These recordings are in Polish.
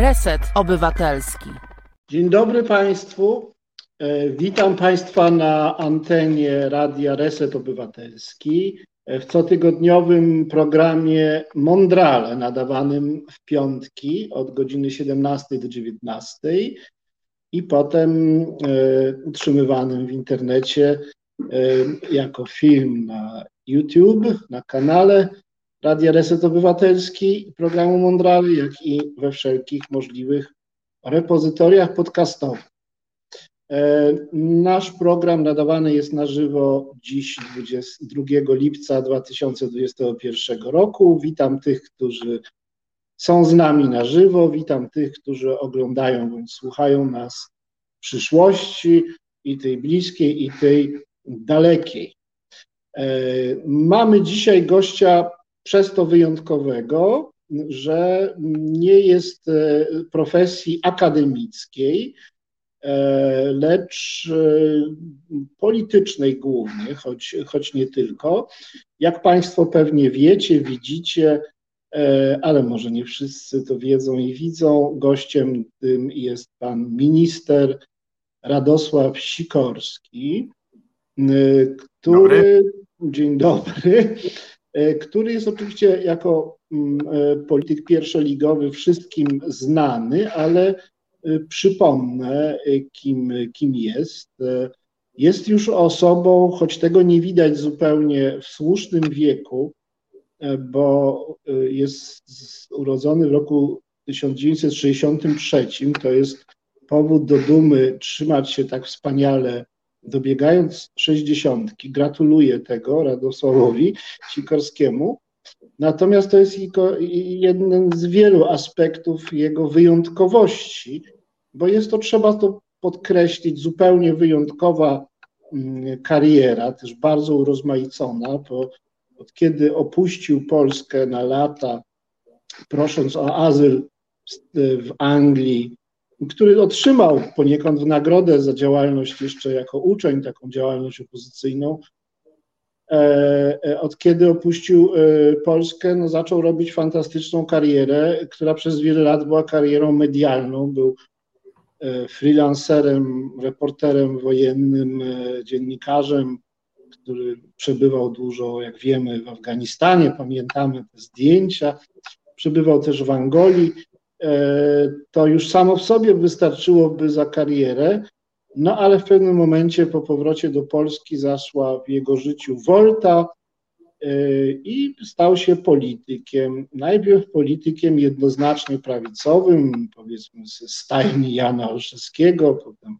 Reset Obywatelski. Dzień dobry Państwu. E, witam Państwa na antenie Radia Reset Obywatelski w cotygodniowym programie Mondrale nadawanym w piątki od godziny 17 do 19 i potem e, utrzymywanym w internecie e, jako film na YouTube, na kanale Radia Reset Obywatelski, programu Mondrale, jak i we wszelkich możliwych repozytoriach podcastowych. E, nasz program nadawany jest na żywo dziś 22 lipca 2021 roku. Witam tych, którzy są z nami na żywo, witam tych, którzy oglądają bądź słuchają nas w przyszłości i tej bliskiej, i tej dalekiej. E, mamy dzisiaj gościa przez to wyjątkowego, że nie jest e, profesji akademickiej, e, lecz e, politycznej głównie, choć, choć nie tylko. Jak Państwo pewnie wiecie, widzicie, ale może nie wszyscy to wiedzą i widzą, gościem tym jest pan minister Radosław Sikorski, który. Dobry. Dzień dobry który jest oczywiście jako mm, e, polityk pierwszoligowy wszystkim znany, ale e, przypomnę, kim, kim jest. Jest już osobą, choć tego nie widać zupełnie w słusznym wieku, bo jest urodzony w roku 1963. To jest powód do dumy trzymać się tak wspaniale dobiegając sześćdziesiątki, gratuluję tego Radosławowi Sikorskiemu. Natomiast to jest jeden z wielu aspektów jego wyjątkowości, bo jest to, trzeba to podkreślić, zupełnie wyjątkowa mm, kariera, też bardzo urozmaicona, bo od kiedy opuścił Polskę na lata, prosząc o azyl w Anglii, który otrzymał poniekąd nagrodę za działalność jeszcze jako uczeń, taką działalność opozycyjną. E, e, od kiedy opuścił e, Polskę, no zaczął robić fantastyczną karierę, która przez wiele lat była karierą medialną. Był freelancerem, reporterem wojennym, dziennikarzem, który przebywał dużo, jak wiemy, w Afganistanie. Pamiętamy te zdjęcia. Przebywał też w Angolii to już samo w sobie wystarczyłoby za karierę, no ale w pewnym momencie po powrocie do Polski zaszła w jego życiu wolta e, i stał się politykiem. Najpierw politykiem jednoznacznie prawicowym, powiedzmy z stajni Jana Olszewskiego, potem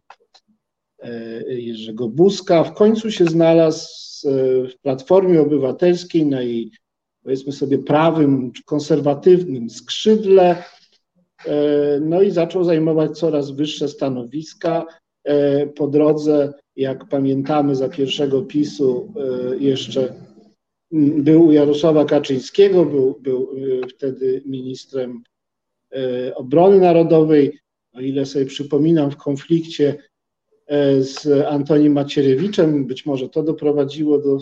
e, Jerzego Buzka. W końcu się znalazł w Platformie Obywatelskiej na jej, powiedzmy sobie, prawym czy konserwatywnym skrzydle E, no i zaczął zajmować coraz wyższe stanowiska. E, po drodze, jak pamiętamy, za pierwszego PiSu e, jeszcze był u Jarosława Kaczyńskiego, był, był wtedy ministrem obrony narodowej. O ile sobie przypominam, w konflikcie z Antonim Macierewiczem, być może to doprowadziło do,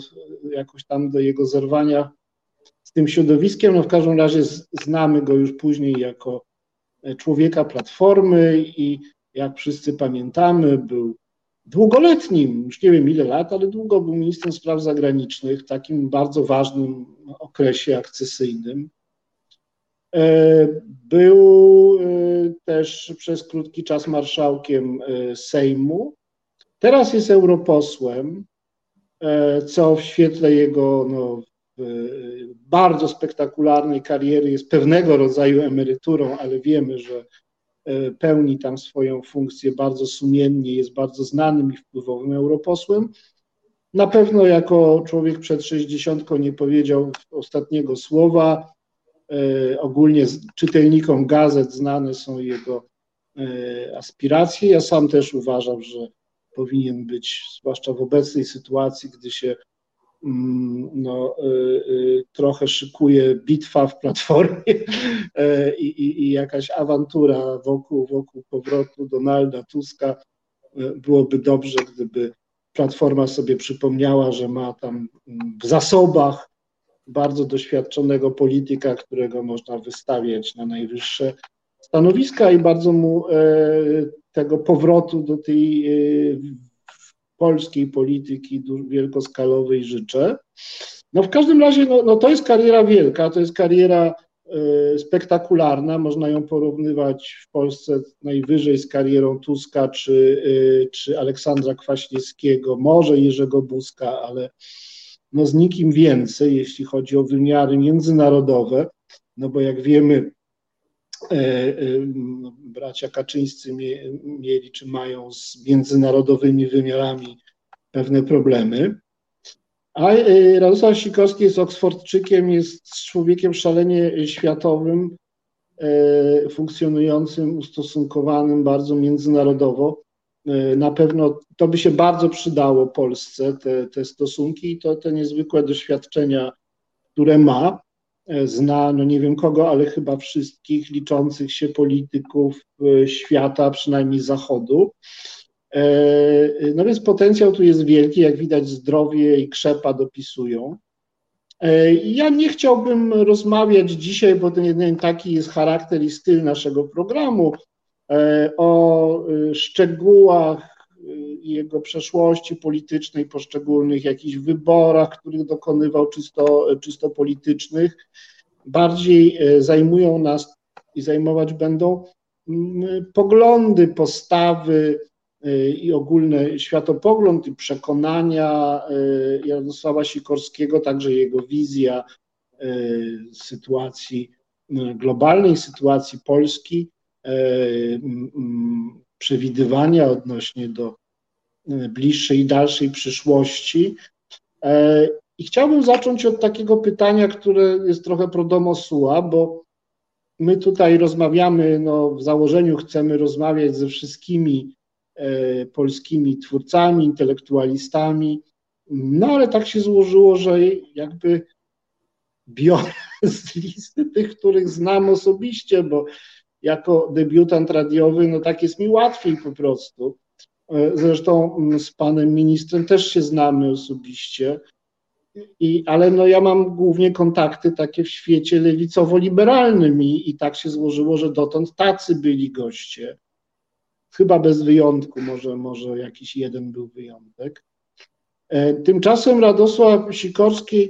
jakoś tam do jego zerwania z tym środowiskiem. No w każdym razie znamy go już później jako człowieka Platformy i jak wszyscy pamiętamy, był długoletnim, już nie wiem ile lat, ale długo był ministrem spraw zagranicznych w takim bardzo ważnym okresie akcesyjnym. E, był e, też przez krótki czas marszałkiem e, Sejmu. Teraz jest europosłem, co w świetle jego no, bardzo spektakularnej kariery jest pewnego rodzaju emeryturą, ale wiemy, że e, pełni tam swoją funkcję bardzo sumiennie, jest bardzo znanym i wpływowym europosłem. Na pewno jako człowiek przed 60 nie powiedział ostatniego słowa. E, ogólnie czytelnikom gazet znane są jego e, aspiracje. Ja sam też uważam, że powinien być, zwłaszcza w obecnej sytuacji, gdy się no, y, y, trochę szykuje bitwa w Platformie e, i, i, i, jakaś awantura wokół, wokół powrotu Donalda Tuska. E, byłoby dobrze, gdyby Platforma sobie przypomniała, że ma tam w zasobach bardzo doświadczonego polityka, którego można wystawiać na najwyższe stanowiska i bardzo mu tego powrotu do tej polskiej polityki wielkoskalowej życzę. No w każdym razie no, no to jest kariera wielka, to jest kariera y, spektakularna, można ją porównywać w Polsce najwyżej z karierą Tuska czy, y, czy Aleksandra Kwaśniewskiego, może Jerzego Buzka, ale no z nikim więcej, jeśli chodzi o wymiary międzynarodowe, no bo jak wiemy, bracia Kaczyńscy mieli czy mają z międzynarodowymi wymiarami pewne problemy. A e, Radosław Sikorski jest Oksfordczykiem, jest człowiekiem szalenie światowym, funkcjonującym, ustosunkowanym bardzo międzynarodowo. Na pewno to by się bardzo przydało Polsce, te, te stosunki i to te niezwykłe doświadczenia, które ma. E, zna, no nie wiem kogo, ale chyba wszystkich liczących się polityków e, świata, przynajmniej Zachodu. E, no więc potencjał tu jest wielki, jak widać zdrowie i krzepa dopisują. Ja nie chciałbym rozmawiać dzisiaj, bo ten taki jest charakter i styl naszego programu, o szczegółach jego przeszłości politycznej, poszczególnych jakichś wyborach, których dokonywał czysto, czysto politycznych. Bardziej e, zajmują nas i zajmować będą poglądy, postawy e, i ogólny światopogląd i przekonania Jarosława Sikorskiego, także jego wizja sytuacji globalnej, sytuacji Polski, przewidywania odnośnie do e, bliższej i dalszej przyszłości. E, I chciałbym zacząć od takiego pytania, które jest trochę pro domo sua, bo my tutaj rozmawiamy, no w założeniu chcemy rozmawiać ze wszystkimi e, polskimi twórcami, intelektualistami, no ale tak się złożyło, że jakby biorę z listy tych, których znam osobiście, bo jako debiutant radiowy, no tak jest mi łatwiej po prostu. E, zresztą mm, z panem ministrem też się znamy osobiście. I, ale no ja mam głównie kontakty takie w świecie lewicowo-liberalnym i, i tak się złożyło, że dotąd tacy byli goście. Chyba bez wyjątku, może, może jakiś jeden był wyjątek. E, tymczasem Radosław Sikorski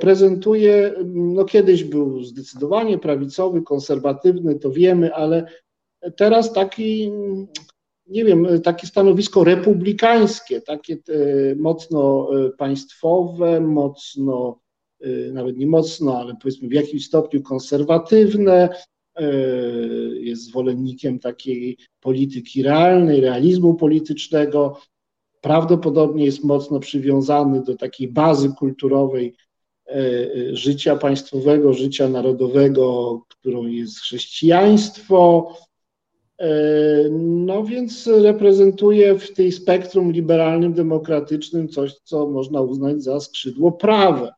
prezentuje, no kiedyś był zdecydowanie prawicowy, konserwatywny, to wiemy, ale teraz taki, nie wiem, takie stanowisko republikańskie, takie e, mocno e, państwowe, mocno, nawet nie mocno, ale powiedzmy w jakimś stopniu konserwatywne, jest zwolennikiem takiej polityki realnej, realizmu politycznego, prawdopodobnie jest mocno przywiązany do takiej bazy kulturowej E, e, życia państwowego, życia narodowego, którą jest chrześcijaństwo. E, no więc reprezentuje w tej spektrum liberalnym, demokratycznym coś, co można uznać za skrzydło prawe.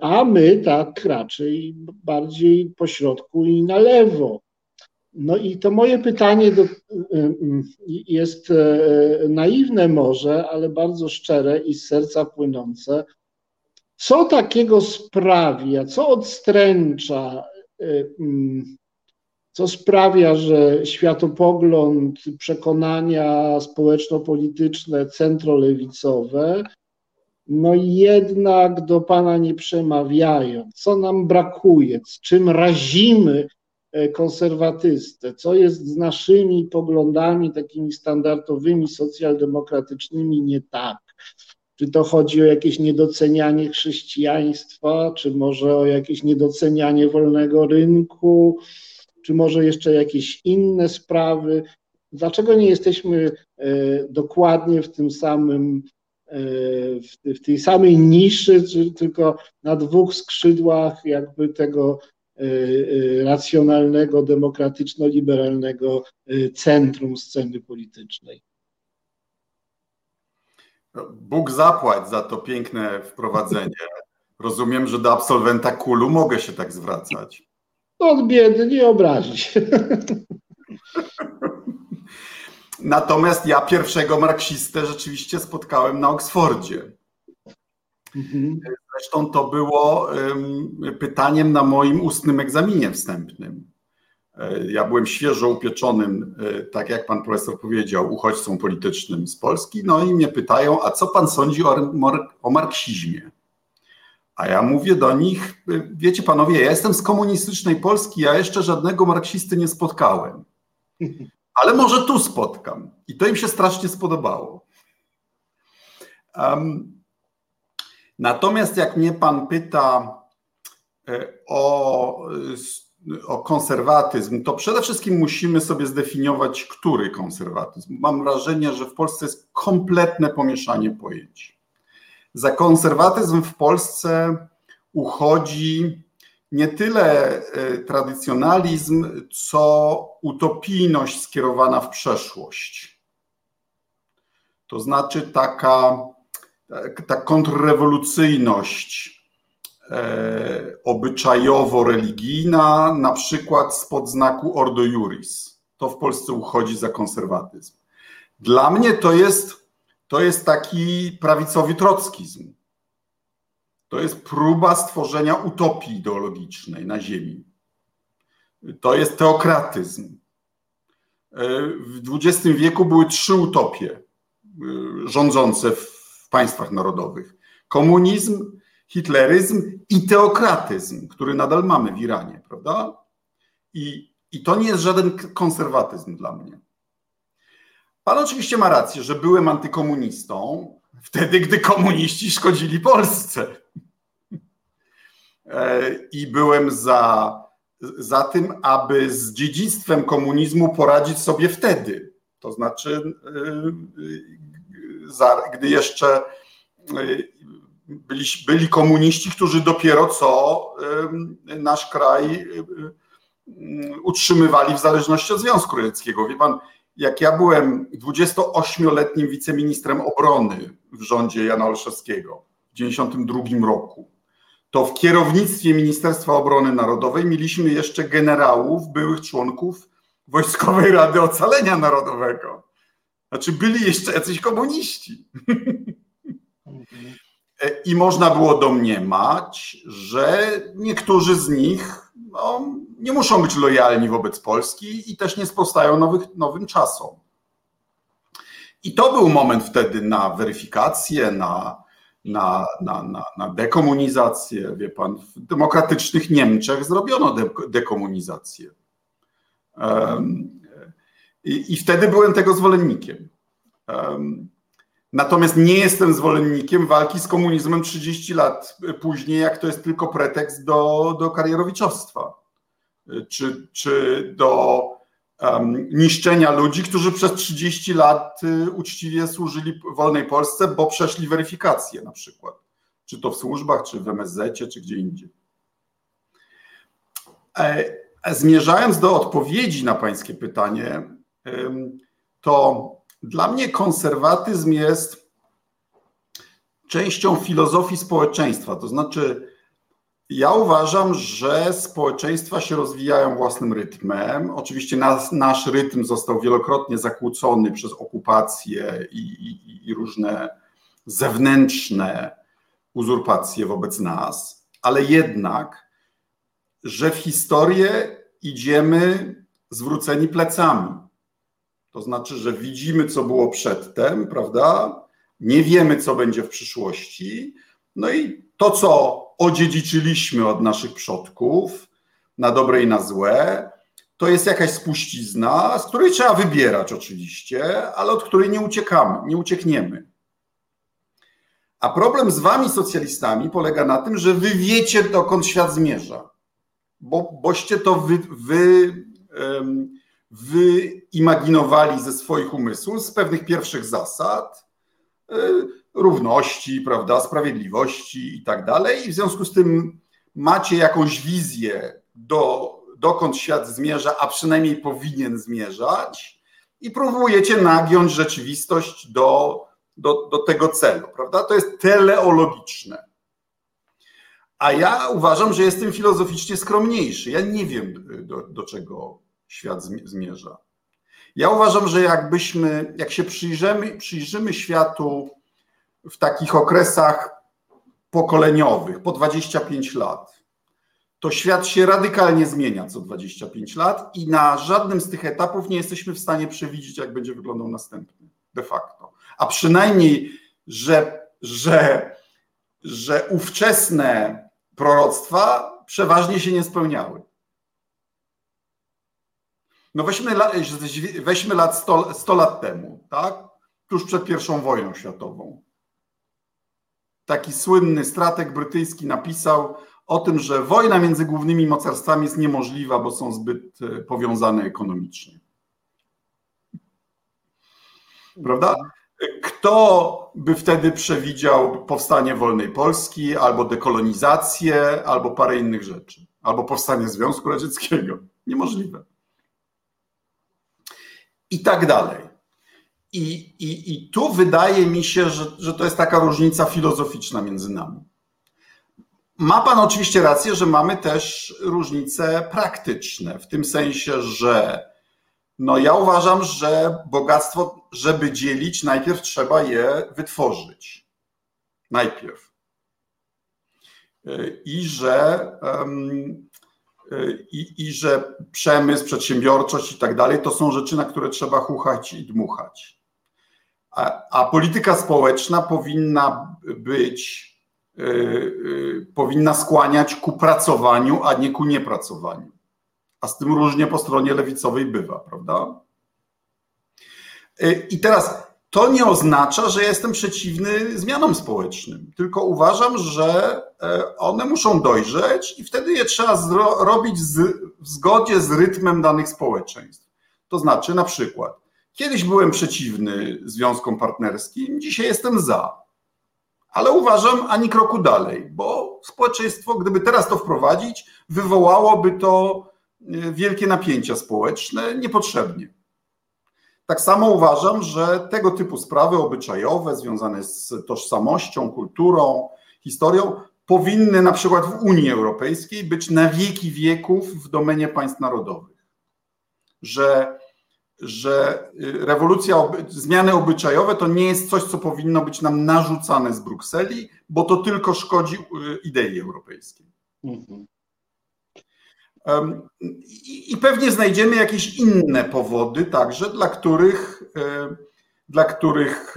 A my tak raczej bardziej po środku i na lewo. No i to moje pytanie do, jest naiwne może, ale bardzo szczere i z serca płynące. Co takiego sprawia, co odstręcza, y, mm, co sprawia, że światopogląd, przekonania społeczno-polityczne, centrolewicowe, no jednak do Pana nie przemawiają. Co nam brakuje, z czym razimy e, konserwatystę, co jest z naszymi poglądami takimi standardowymi, socjaldemokratycznymi nie tak. Czy to chodzi o jakieś niedocenianie chrześcijaństwa, czy może o jakieś niedocenianie wolnego rynku, czy może jeszcze jakieś inne sprawy? Dlaczego nie jesteśmy e, dokładnie w tym samym, e, w tej samej niszy, tylko na dwóch skrzydłach jakby tego e, racjonalnego, demokratyczno-liberalnego centrum sceny politycznej? Bóg zapłać za to piękne wprowadzenie. Rozumiem, że do absolwenta kulu mogę się tak zwracać. Od biedy nie obrazić. Natomiast ja pierwszego marksistę rzeczywiście spotkałem na Oksfordzie. Mhm. Zresztą to było pytaniem na moim ustnym egzaminie wstępnym. Ja byłem świeżo upieczonym, tak jak pan profesor powiedział, uchodźcą politycznym z Polski, no i mnie pytają, a co pan sądzi o, o marksizmie? A ja mówię do nich, wiecie panowie, ja jestem z komunistycznej Polski, ja jeszcze żadnego marksisty nie spotkałem. Ale może tu spotkam. I to im się strasznie spodobało. Um, natomiast jak mnie pan pyta e, o, o konserwatyzm, to przede wszystkim musimy sobie zdefiniować, który konserwatyzm. Mam wrażenie, że w Polsce jest kompletne pomieszanie pojęć. Za konserwatyzm w Polsce uchodzi nie tyle e, tradycjonalizm, co utopijność skierowana w przeszłość. To znaczy taka, ta kontrrewolucyjność obyczajowo-religijna, na przykład spod znaku Ordo Juris. To w Polsce uchodzi za konserwatyzm. Dla mnie to jest to jest taki prawicowy trockizm. To jest próba stworzenia utopii ideologicznej na Ziemi. To jest teokratyzm. W XX wieku były trzy utopie y, rządzące w państwach narodowych: komunizm, hitleryzm i teokratyzm, który nadal mamy w Iranie, prawda? I, i to nie jest żaden konserwatyzm dla mnie. Pan oczywiście ma rację, że byłem antykomunistą wtedy, gdy komuniści szkodzili Polsce. E, I byłem za, za tym, aby z dziedzictwem komunizmu poradzić sobie wtedy. To znaczy, e, gdy jeszcze e, byli, byli komuniści, którzy dopiero co nasz kraj utrzymywali w zależności od Związku Radzieckiego. Wie pan, jak ja byłem 28-letnim wiceministrem obrony w rządzie Jana Olszewskiego w 1992 roku, to w kierownictwie Ministerstwa Obrony Narodowej mieliśmy jeszcze generałów, byłych członków Wojskowej Rady Ocalenia Narodowego. Znaczy byli jeszcze jacyś komuniści. I można było domniemać, że niektórzy z nich no, nie muszą być lojalni wobec Polski i też nie sprostają nowych, nowym czasom. I to był moment wtedy na weryfikację, na, na, na, na, na dekomunizację. Wie pan, w demokratycznych Niemczech zrobiono de, dekomunizację. Um, i, I wtedy byłem tego zwolennikiem. Um, Natomiast nie jestem zwolennikiem walki z komunizmem 30 lat. Później, jak to jest tylko pretekst do, do karierowiczostwa, czy, czy do um, niszczenia ludzi, którzy przez 30 lat y, uczciwie służyli wolnej Polsce, bo przeszli weryfikację na przykład, czy to w służbach, czy w MSZ, czy gdzie indziej. E, zmierzając do odpowiedzi na Pańskie pytanie, to dla mnie konserwatyzm jest częścią filozofii społeczeństwa. To znaczy, ja uważam, że społeczeństwa się rozwijają własnym rytmem. Oczywiście nas, nasz rytm został wielokrotnie zakłócony przez okupacje i, i, i różne zewnętrzne uzurpacje wobec nas, ale jednak, że w historię idziemy zwróceni plecami. To znaczy, że widzimy, co było przedtem, prawda? Nie wiemy, co będzie w przyszłości. No i to, co odziedziczyliśmy od naszych przodków, na dobre i na złe, to jest jakaś spuścizna, z której trzeba wybierać oczywiście, ale od której nie uciekamy, nie uciekniemy. A problem z wami, socjalistami, polega na tym, że wy wiecie, dokąd świat zmierza. Bo, boście to wy, wy wyimaginowali ze swoich umysłów, z pewnych pierwszych zasad, y, równości, prawda, sprawiedliwości i tak dalej. I w związku z tym macie jakąś wizję, do, dokąd świat zmierza, a przynajmniej powinien zmierzać, i próbujecie nagiąć rzeczywistość do, do, do tego celu, prawda? To jest teleologiczne. A ja uważam, że jestem filozoficznie skromniejszy. Ja nie wiem, do, do czego świat zmierza. Ja uważam, że jakbyśmy, jak się przyjrzymy, przyjrzymy światu w takich okresach pokoleniowych, po 25 lat, to świat się radykalnie zmienia co 25 lat i na żadnym z tych etapów nie jesteśmy w stanie przewidzieć, jak będzie wyglądał następny de facto. A przynajmniej, że, że, że ówczesne proroctwa przeważnie się nie spełniały. No weźmy, weźmy lat 100, 100 lat temu, tak? Tuż przed pierwszą wojną światową. Taki słynny strateg brytyjski napisał o tym, że wojna między głównymi mocarstwami jest niemożliwa, bo są zbyt e, powiązane ekonomicznie. Prawda? Kto by wtedy przewidział powstanie wolnej Polski, albo dekolonizację, albo parę innych rzeczy, albo powstanie Związku Radzieckiego? Niemożliwe. I tak dalej. I, i, i tu wydaje mi się, że, że to jest taka różnica filozoficzna między nami. Ma Pan oczywiście rację, że mamy też różnice praktyczne, w tym sensie, że no ja uważam, że bogactwo, żeby dzielić, najpierw trzeba je wytworzyć. Najpierw. I że, i, i że przemysł, przedsiębiorczość i tak dalej to są rzeczy, na które trzeba chuchać i dmuchać. A, a polityka społeczna powinna być, yy, powinna skłaniać ku pracowaniu, a nie ku niepracowaniu a z tym różnie po stronie lewicowej bywa, prawda? Y, I teraz to nie oznacza, że jestem przeciwny zmianom społecznym, tylko uważam, że e, one muszą dojrzeć i wtedy je trzeba robić w zgodzie z rytmem danych społeczeństw. To znaczy, na przykład, kiedyś byłem przeciwny związkom partnerskim, dzisiaj jestem za. Ale uważam ani kroku dalej, bo społeczeństwo, gdyby teraz to wprowadzić, wywołałoby to wielkie napięcia społeczne niepotrzebnie. Tak samo uważam, że tego typu sprawy obyczajowe związane z tożsamością, kulturą, historią powinny na przykład w Unii Europejskiej być na wieki wieków w domenie państw narodowych. Że, że rewolucja, zmiany obyczajowe to nie jest coś, co powinno być nam narzucane z Brukseli, bo to tylko szkodzi idei europejskiej. Mhm. I pewnie znajdziemy jakieś inne powody także, dla których, e, dla których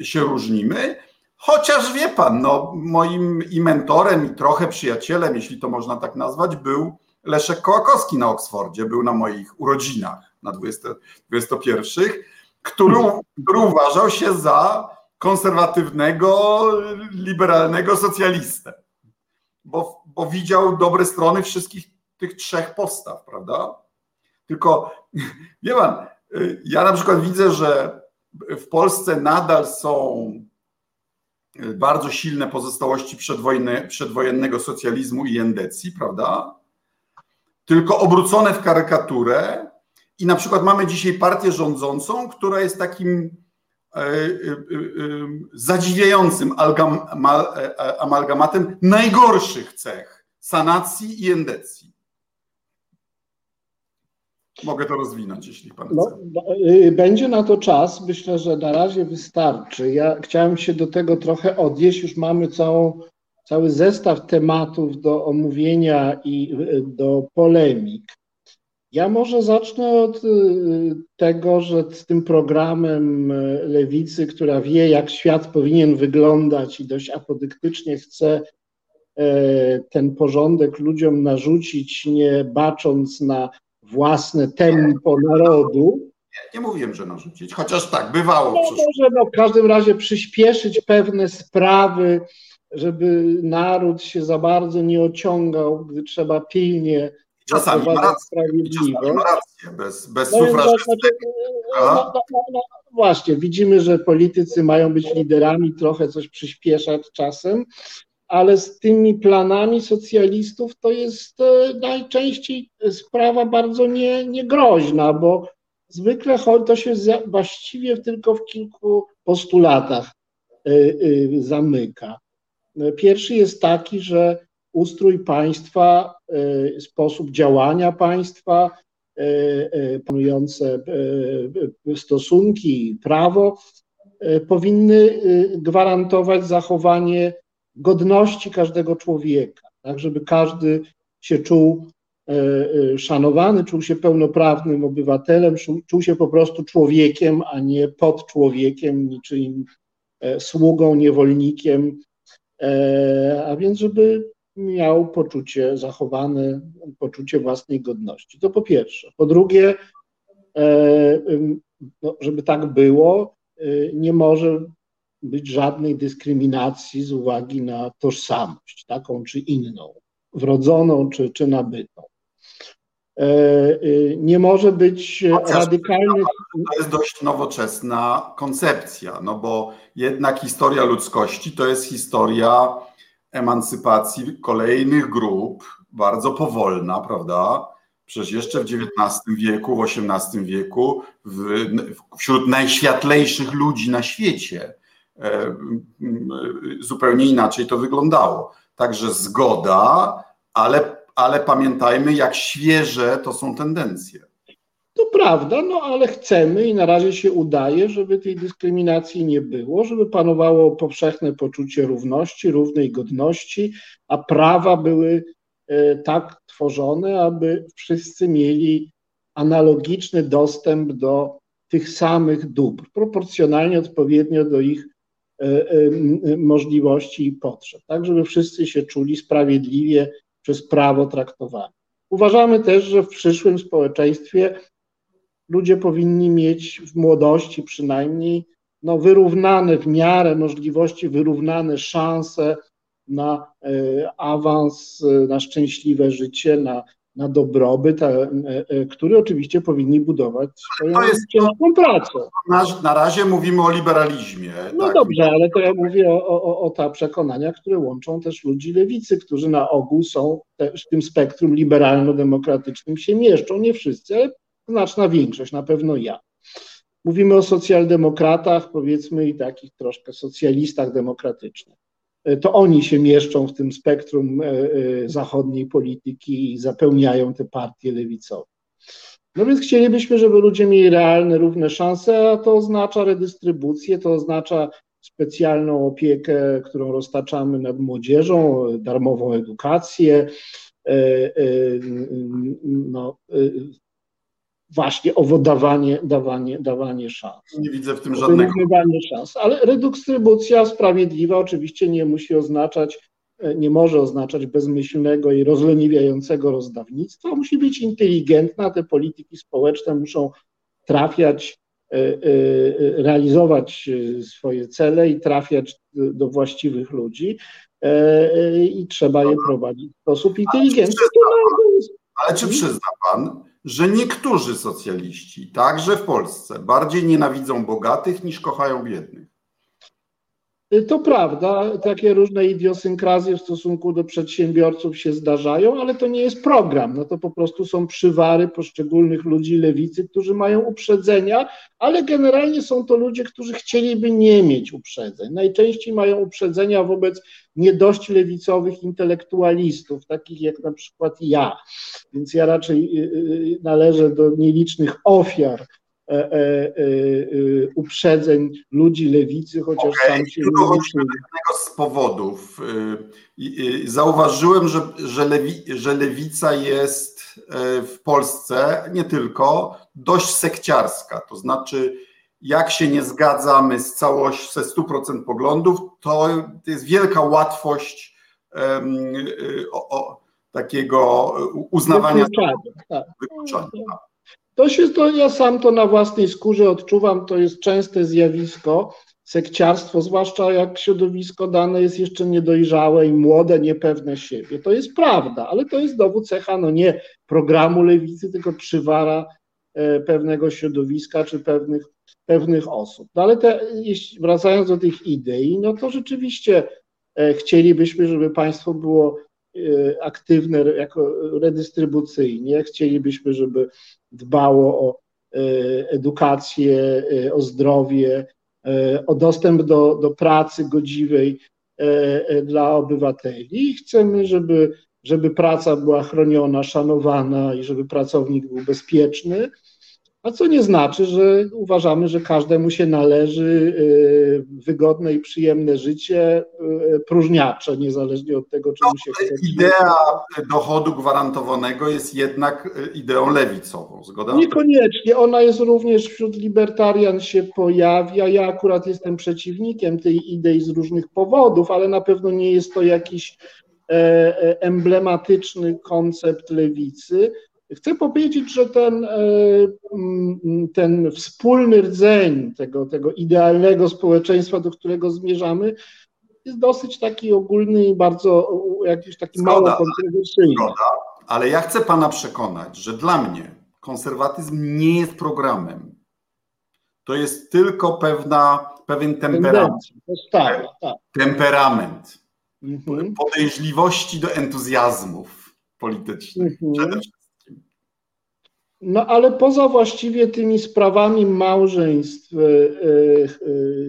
e, się różnimy. Chociaż wie pan, no, moim i mentorem, i trochę przyjacielem, jeśli to można tak nazwać, był Leszek Kołakowski na Oksfordzie, był na moich urodzinach na 20, 21, który, który uważał się za konserwatywnego, liberalnego socjalistę, bo, bo widział dobre strony wszystkich tych trzech postaw, prawda? Tylko, wie pan, ja na przykład widzę, że w Polsce nadal są bardzo silne pozostałości przedwojennego socjalizmu i endecji, prawda? Tylko obrócone w karykaturę. I na przykład mamy dzisiaj partię rządzącą, która jest takim e, e, e, zadziwiającym amalgamatem najgorszych cech sanacji i endecji. Mogę to rozwinąć, jeśli pan no, chce. Y, będzie na to czas. Myślę, że na razie wystarczy. Ja chciałem się do tego trochę odnieść. Już mamy całą, cały zestaw tematów do omówienia i y, do polemik. Ja może zacznę od y, tego, że z tym programem lewicy, która wie, jak świat powinien wyglądać i dość apodyktycznie chce ten porządek ludziom narzucić, nie bacząc na własne tempo narodu. Nie, nie mówiłem, że narzucić, chociaż tak, bywało. No, może no, w każdym razie przyspieszyć pewne sprawy, żeby naród się za bardzo nie ociągał, gdy trzeba pilnie czasami ma rację, czasami ma rację, bez, bez no, no, no, no, właśnie, widzimy, że politycy mają być liderami, trochę coś przyspieszać czasem, ale z tymi planami socjalistów to jest e, najczęściej sprawa bardzo nie, niegroźna, bo zwykle to się właściwie tylko w kilku postulatach e, e, zamyka. Pierwszy jest taki, że ustrój państwa, sposób działania państwa, panujące stosunki, prawo powinny gwarantować zachowanie godności każdego człowieka, tak, żeby każdy się czuł szanowany, czuł się pełnoprawnym obywatelem, czuł się po prostu człowiekiem, a nie pod człowiekiem, niczym sługą, niewolnikiem, a więc żeby miał poczucie zachowane, poczucie własnej godności. To po pierwsze. Po drugie, no, żeby tak było, nie może być żadnej dyskryminacji z uwagi na tożsamość, taką czy inną, wrodzoną czy, czy nabytą. E, e, nie może być radykalnych. To jest dość nowoczesna koncepcja, no bo jednak historia ludzkości to jest historia emancypacji kolejnych grup, bardzo powolna, prawda? Przecież jeszcze w XIX wieku, w XVIII wieku, w, wśród najświetlejszych ludzi na świecie zupełnie inaczej to wyglądało. Także zgoda, ale, ale pamiętajmy, jak świeże to są tendencje. To prawda, no ale chcemy i na razie się udaje, żeby tej dyskryminacji nie było, żeby panowało powszechne poczucie równości, równej godności, a prawa były e, tak tworzone, aby wszyscy mieli analogiczny dostęp do tych samych dóbr, proporcjonalnie odpowiednio do ich E, e, możliwości i potrzeb, tak żeby wszyscy się czuli sprawiedliwie przez prawo traktowani. Uważamy też, że w przyszłym społeczeństwie ludzie powinni mieć w młodości przynajmniej no, wyrównane w miarę możliwości, wyrównane szanse na e, awans, na szczęśliwe życie, na na dobrobyt, e, e, który oczywiście powinni budować swoją to jest ciężką pracę. Na, na razie mówimy o liberalizmie. No tak? dobrze, ale to ja mówię o, o, o ta przekonania, które łączą też ludzi lewicy, którzy na ogół są w tym spektrum liberalno-demokratycznym się mieszczą. Nie wszyscy, ale znaczna większość, na pewno ja. Mówimy o socjaldemokratach, powiedzmy, i takich troszkę socjalistach demokratycznych to oni się mieszczą w tym spektrum e, e, zachodniej polityki i zapełniają te partie lewicowe. No więc chcielibyśmy, żeby ludzie mieli realne, równe szanse, a to oznacza redystrybucję, to oznacza specjalną opiekę, którą roztaczamy nad młodzieżą, darmową edukację, e, no, właśnie owo dawanie, dawanie, dawanie szans. Nie widzę w tym żadnego. Dawanie szans. Ale redystrybucja sprawiedliwa oczywiście nie musi oznaczać, e, nie może oznaczać bezmyślnego i rozleniwiającego rozdawnictwa. Musi być inteligentna. Te polityki społeczne muszą trafiać, e, e, realizować swoje cele i trafiać do właściwych ludzi. I trzeba je prowadzić w sposób inteligentny. Ale czy przyzna pan, że niektórzy socjaliści, także w Polsce, bardziej nienawidzą bogatych niż kochają biednych. To prawda, takie różne idiosynkrazje w stosunku do przedsiębiorców się zdarzają, ale to nie jest program. No to po prostu są przywary poszczególnych ludzi lewicy, którzy mają uprzedzenia, ale generalnie są to ludzie, którzy chcieliby nie mieć uprzedzeń. Najczęściej mają uprzedzenia wobec nie dość lewicowych intelektualistów, takich jak na przykład ja. Więc ja raczej y, y, należę do nielicznych ofiar E, e, e, uprzedzeń ludzi lewicy, chociaż okay. sam się nie jednego z powodów. Zauważyłem, że, że, lewi, że lewica jest w Polsce nie tylko dość sekciarska, to znaczy jak się nie zgadzamy z całość, ze 100% poglądów, to jest wielka łatwość um, o, o, takiego uznawania wykluczania. Tak. wykluczania. To się, to ja sam to na własnej skórze odczuwam, to jest częste zjawisko, sekciarstwo, zwłaszcza jak środowisko dane jest jeszcze niedojrzałe i młode, niepewne siebie. To jest prawda, ale to jest dowód cecha, no nie programu lewicy, tylko przywara e, pewnego środowiska czy pewnych, pewnych osób. No ale te, jeśli, wracając do tych idei, no to rzeczywiście e, chcielibyśmy, żeby państwo było e, aktywne jako redystrybucyjnie. Chcielibyśmy, żeby dbało o e, edukację, e, o zdrowie, e, o dostęp do, do pracy godziwej dla obywateli. I chcemy, żeby, żeby praca była chroniona, szanowana i żeby pracownik był bezpieczny. A co nie znaczy, że uważamy, że każdemu się należy y, wygodne i przyjemne życie y, próżniacze, niezależnie od tego, czy no, mu się chce. Idea dochodu gwarantowanego jest jednak y, ideą lewicową, zgoda? Niekoniecznie, ona jest również wśród libertarian się pojawia. Ja akurat jestem przeciwnikiem tej idei z różnych powodów, ale na pewno nie jest to jakiś e, e, emblematyczny koncept lewicy. Chcę powiedzieć, że ten, e, mm, ten wspólny rdzeń tego, tego idealnego społeczeństwa, do którego zmierzamy, jest dosyć taki ogólny i bardzo jakiś taki zgoda, mało kontrowersyjny. Zgoda, ale ja chcę pana przekonać, że dla mnie konserwatyzm nie jest programem. To jest tylko pewna, pewien temperament. Tak, tak. Temperament. Mhm. Podejrzliwości do entuzjazmów politycznych. Mhm. Przede wszystkim no ale poza właściwie tymi sprawami małżeństw e, e,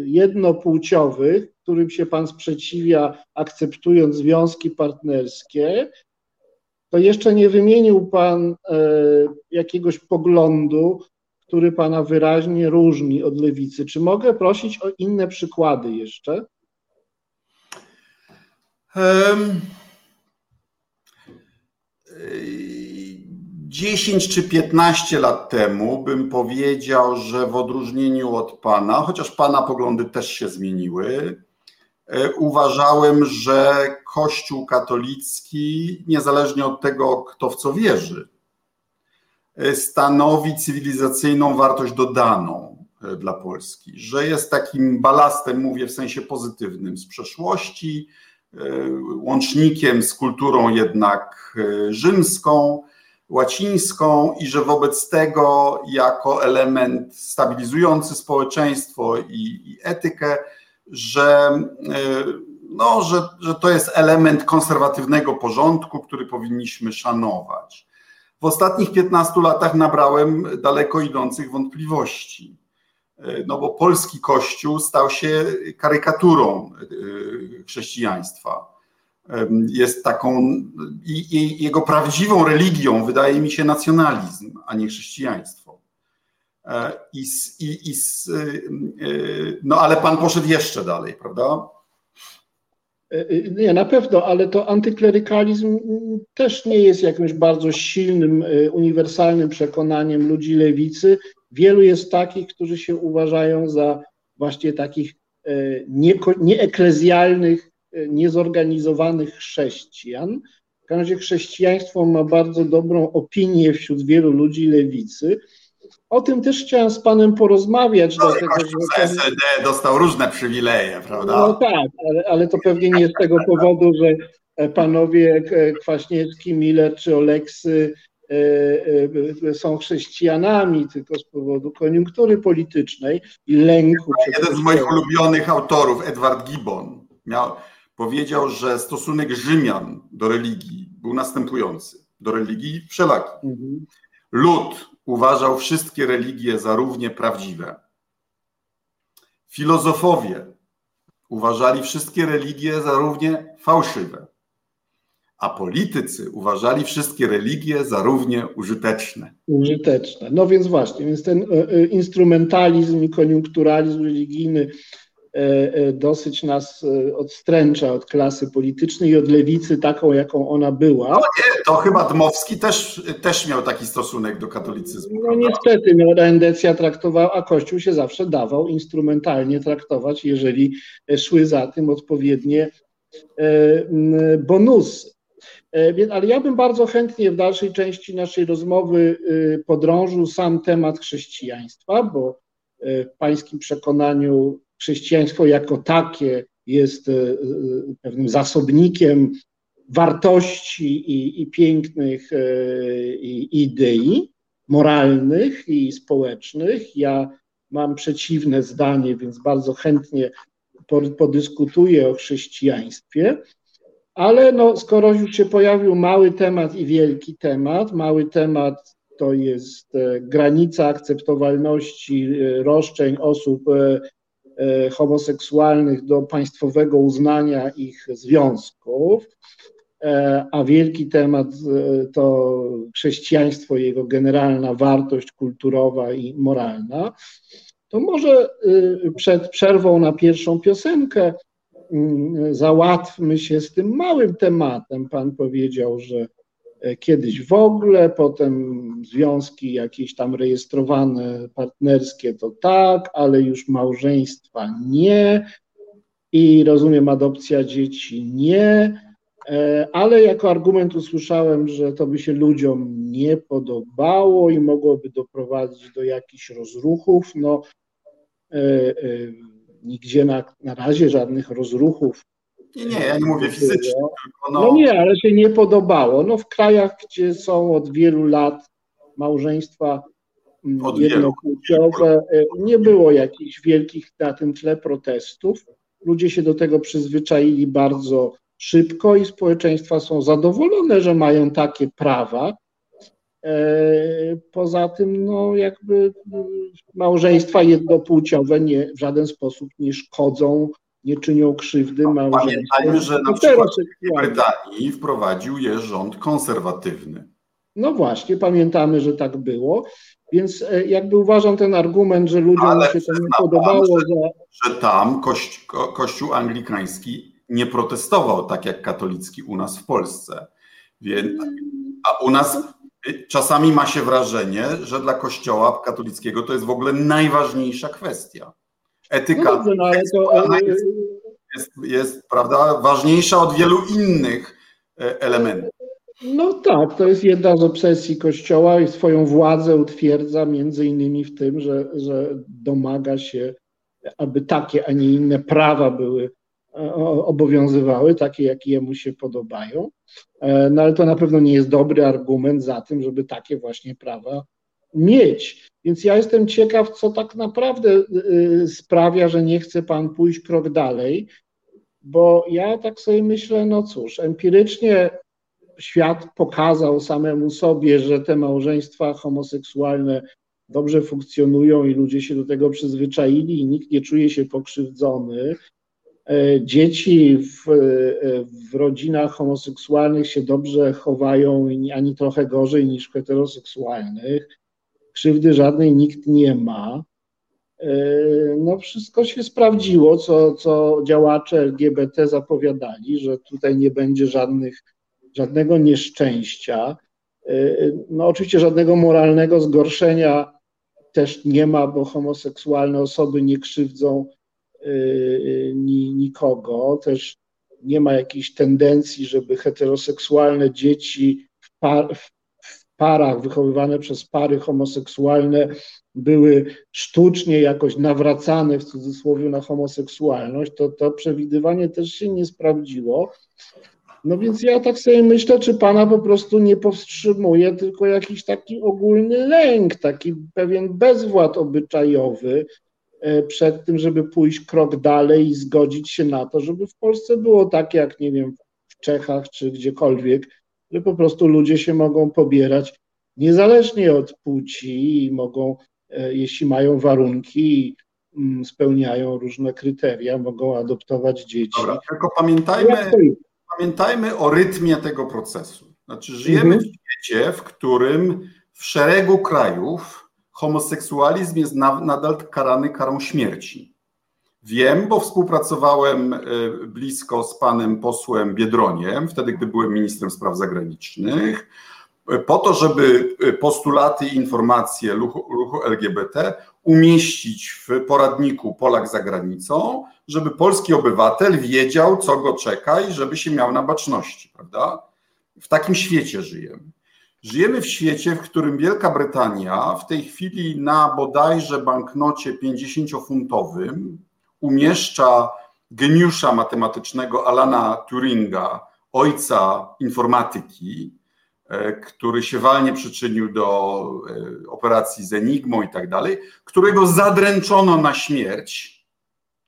jednopłciowych, którym się Pan sprzeciwia, akceptując związki partnerskie, to jeszcze nie wymienił Pan e, jakiegoś poglądu, który Pana wyraźnie różni od lewicy. Czy mogę prosić o inne przykłady jeszcze? Um. 10 czy 15 lat temu bym powiedział, że w odróżnieniu od Pana, chociaż Pana poglądy też się zmieniły, e, uważałem, że Kościół katolicki, niezależnie od tego, kto w co wierzy, e, stanowi cywilizacyjną wartość dodaną e, dla Polski, że jest takim balastem, mówię w sensie pozytywnym, z przeszłości, łącznikiem z kulturą jednak rzymską łacińską i że wobec tego jako element stabilizujący społeczeństwo i, i etykę, że, e, no, że, że to jest element konserwatywnego porządku, który powinniśmy szanować. W ostatnich 15 latach nabrałem daleko idących wątpliwości. E, no bo polski kościół stał się karykaturą e, chrześcijaństwa jest taką i, i, jego prawdziwą religią wydaje mi się nacjonalizm, a nie chrześcijaństwo. E, I, i, i, e, no ale pan poszedł jeszcze dalej, prawda? E, nie, na pewno, ale to antyklerykalizm też nie jest jakimś bardzo silnym, uniwersalnym przekonaniem ludzi lewicy. Wielu jest takich, którzy się uważają za właśnie takich nieeklezjalnych niezorganizowanych chrześcijan. W każdym razie chrześcijaństwo ma bardzo dobrą opinię wśród wielu ludzi lewicy. O tym też chciałem z Panem porozmawiać. No, dlatego, że SED dostał różne przywileje, prawda? No tak, ale, ale to pewnie nie z tego powodu, że panowie Kwaśniewski, Miller czy Oleksy e, e, są chrześcijanami, tylko z powodu koniunktury politycznej i lęku. Jeden z moich ulubionych autorów, Edward Gibbon, miał, powiedział, że stosunek Rzymian do religii był następujący. Do religii wszelaki. Mhm. Lud uważał wszystkie religie za równie prawdziwe. Filozofowie uważali wszystkie religie za równie fałszywe. A politycy uważali wszystkie religie za równie użyteczne. Użyteczne. No więc właśnie, więc ten e, e, instrumentalizm i koniunkturalizm religijny dosyć nas e, odstręcza od klasy politycznej i od lewicy taką, jaką ona była. No nie, to chyba Dmowski też, też miał taki stosunek do katolicyzmu. No prawda? niestety, no, endecja traktowała, a Kościół się zawsze dawał instrumentalnie traktować, jeżeli szły za tym odpowiednie bonusy. Ale ja bym bardzo chętnie w dalszej części naszej rozmowy podrążył sam temat chrześcijaństwa, bo w pańskim przekonaniu chrześcijaństwo jako takie jest e, e, pewnym zasobnikiem wartości i, i pięknych e, i idei moralnych i społecznych. Ja mam przeciwne zdanie, więc bardzo chętnie podyskutuję o chrześcijaństwie. Ale no, skoro już się pojawił mały temat i wielki temat, mały temat to jest granica akceptowalności roszczeń osób homoseksualnych do państwowego uznania ich związków, e, a wielki temat e, to chrześcijaństwo, jego generalna wartość kulturowa i moralna, to może przed przerwą na pierwszą piosenkę mm, załatwmy się z tym małym tematem. Pan powiedział, że E, kiedyś w ogóle, potem związki jakieś tam rejestrowane, partnerskie to tak, ale już małżeństwa nie i rozumiem adopcja dzieci nie, e, ale jako argument usłyszałem, że to by się ludziom nie podobało i mogłoby doprowadzić do jakichś rozruchów. No, e, nigdzie na, na razie żadnych rozruchów nie, nie, ja nie mówię fizycznie, tylko no... no nie, ale się nie podobało. No w krajach, gdzie są od wielu lat małżeństwa mm, od jednopłciowe, e, nie było jakichś wielkich na tym tle protestów. Ludzie się do tego przyzwyczaili bardzo szybko i społeczeństwa są zadowolone, że mają takie prawa. E, poza tym, no jakby mm, małżeństwa jednopłciowe nie, w żaden sposób nie szkodzą nie czynią krzywdy no, małżeństwu. Pamiętajmy, że na przykład w Brytanii wprowadził je rząd konserwatywny. No właśnie, pamiętamy, że tak było, więc e, jakby uważam ten argument, że ludziom Ale się to nie podobało. Pan, że, że tam kości, ko, Kościół anglikański nie protestował tak jak katolicki u nas w Polsce. Więc, a u nas czasami ma się wrażenie, że dla Kościoła katolickiego to jest w ogóle najważniejsza kwestia etyka no dobrze, no ale to... E, jest, jest, jest, prawda, ważniejsza od wielu innych e, elementów. No tak, to jest jedna z obsesji Kościoła i swoją władzę utwierdza między innymi w tym, że, że domaga się, aby takie, a nie inne prawa były e, obowiązywały, takie, jakie jemu się podobają. No ale to na pewno nie jest dobry argument za tym, żeby takie właśnie prawa mieć. Więc ja jestem ciekaw, co tak naprawdę y, y, sprawia, że nie chce Pan pójść krok dalej, bo ja tak sobie myślę, no cóż, empirycznie świat pokazał samemu sobie, że te małżeństwa homoseksualne dobrze funkcjonują i ludzie się do tego przyzwyczaili i nikt nie czuje się pokrzywdzony. E, dzieci w, e, w rodzinach homoseksualnych się dobrze chowają, ani trochę gorzej niż w heteroseksualnych krzywdy żadnej nikt nie ma. E, no wszystko się sprawdziło, co, co działacze LGBT zapowiadali, że tutaj nie będzie żadnych, żadnego nieszczęścia. E, no oczywiście żadnego moralnego zgorszenia też nie ma, bo homoseksualne osoby nie krzywdzą e, nikogo. Też nie ma jakiejś tendencji, żeby heteroseksualne dzieci w, par, w parach wychowywane przez pary homoseksualne były sztucznie jakoś nawracane w cudzysłowie na homoseksualność, to to przewidywanie też się nie sprawdziło. No więc ja tak sobie myślę, czy pana po prostu nie powstrzymuje tylko jakiś taki ogólny lęk, taki pewien bezwład obyczajowy e, przed tym, żeby pójść krok dalej i zgodzić się na to, żeby w Polsce było tak jak, nie wiem, w Czechach czy gdziekolwiek, że po prostu ludzie się mogą pobierać niezależnie od płci i mogą, e, jeśli mają warunki, mm, spełniają różne kryteria, mogą adoptować dzieci. Dobra, tylko pamiętajmy, pamiętajmy o rytmie tego procesu. Znaczy, żyjemy mhm. w świecie, w którym w szeregu krajów homoseksualizm jest nadal karany karą śmierci. Wiem, bo współpracowałem e, blisko z panem posłem Biedroniem, wtedy gdy byłem ministrem spraw zagranicznych, po to, żeby e, postulaty i informacje ruchu LGBT umieścić w poradniku Polak za granicą, żeby polski obywatel wiedział, co go czeka i żeby się miał na baczności, prawda? W takim świecie żyjemy. Żyjemy w świecie, w którym Wielka Brytania w tej chwili na bodajże banknocie 50-funtowym umieszcza geniusza matematycznego Alana Turinga, ojca informatyki, e, który się walnie przyczynił do e, operacji z Enigmą i tak dalej, którego zadręczono na śmierć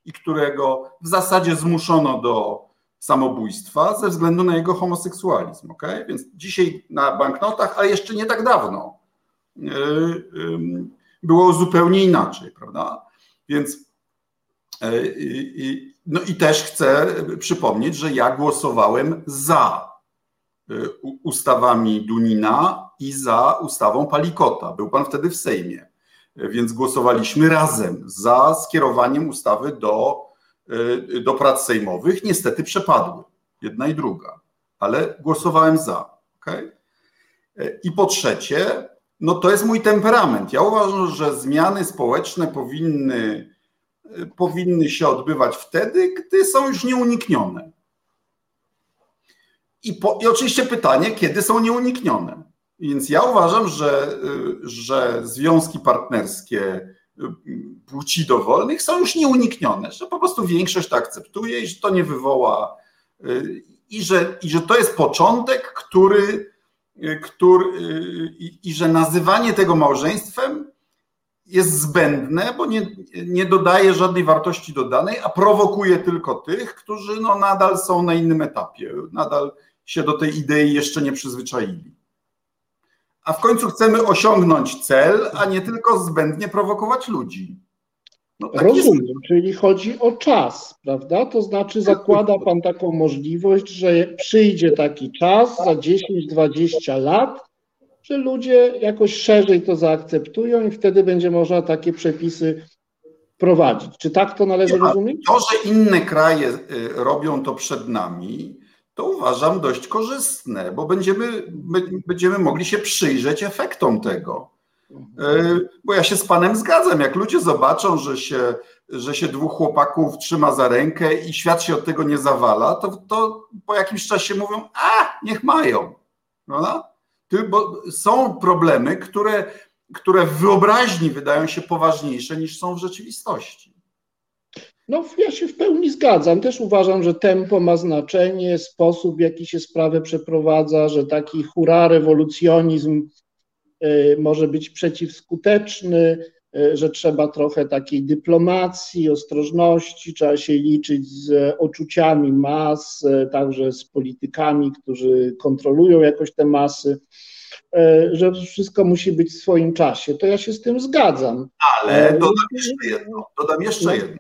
i którego w zasadzie zmuszono do samobójstwa ze względu na jego homoseksualizm. Okay? Więc dzisiaj na banknotach, a jeszcze nie tak dawno, e, było zupełnie inaczej, prawda? Więc no i też chcę przypomnieć, że ja głosowałem za ustawami Dunina i za ustawą Palikota. Był pan wtedy w Sejmie, więc głosowaliśmy razem za skierowaniem ustawy do, do prac sejmowych. Niestety przepadły, jedna i druga, ale głosowałem za. Okay? I po trzecie, no to jest mój temperament. Ja uważam, że zmiany społeczne powinny, powinny się odbywać wtedy, gdy są już nieuniknione. I, po, I oczywiście pytanie, kiedy są nieuniknione. Więc ja uważam, że, że związki partnerskie płci dowolnych są już nieuniknione, że po prostu większość to akceptuje i że to nie wywoła, i że, i że to jest początek, który Y, który, y, i, i że nazywanie tego małżeństwem jest zbędne, bo nie, nie dodaje żadnej wartości dodanej, a prowokuje tylko tych, którzy no nadal są na innym etapie, nadal się do tej idei jeszcze nie przyzwyczaili. A w końcu chcemy osiągnąć cel, a nie tylko zbędnie prowokować ludzi. No, tak Rozumiem, jest. czyli chodzi o czas, prawda? To znaczy zakłada Pan taką możliwość, że przyjdzie taki czas za 10-20 lat, że ludzie jakoś szerzej to zaakceptują i wtedy będzie można takie przepisy prowadzić. Czy tak to należy rozumieć? To, że inne kraje y, robią to przed nami, to uważam dość korzystne, bo będziemy, będziemy mogli się przyjrzeć efektom tego. E, bo ja się z panem zgadzam. Jak ludzie zobaczą, że się, że się dwóch chłopaków trzyma za rękę i świat się od tego nie zawala, to, to po jakimś czasie mówią, a niech mają. Prawda? Bo są problemy, które, które w wyobraźni wydają się poważniejsze niż są w rzeczywistości. No, ja się w pełni zgadzam. Też uważam, że tempo ma znaczenie, sposób, w jaki się sprawę przeprowadza, że taki hura rewolucjonizm Y, może być przeciwskuteczny, że trzeba trochę takiej dyplomacji, ostrożności, trzeba się liczyć z uczuciami mas, y, także z politykami, którzy kontrolują jakoś te masy, że wszystko musi być w swoim czasie. To ja się z tym zgadzam. Ale dodam jeszcze jedno, dodam jeszcze no. jedno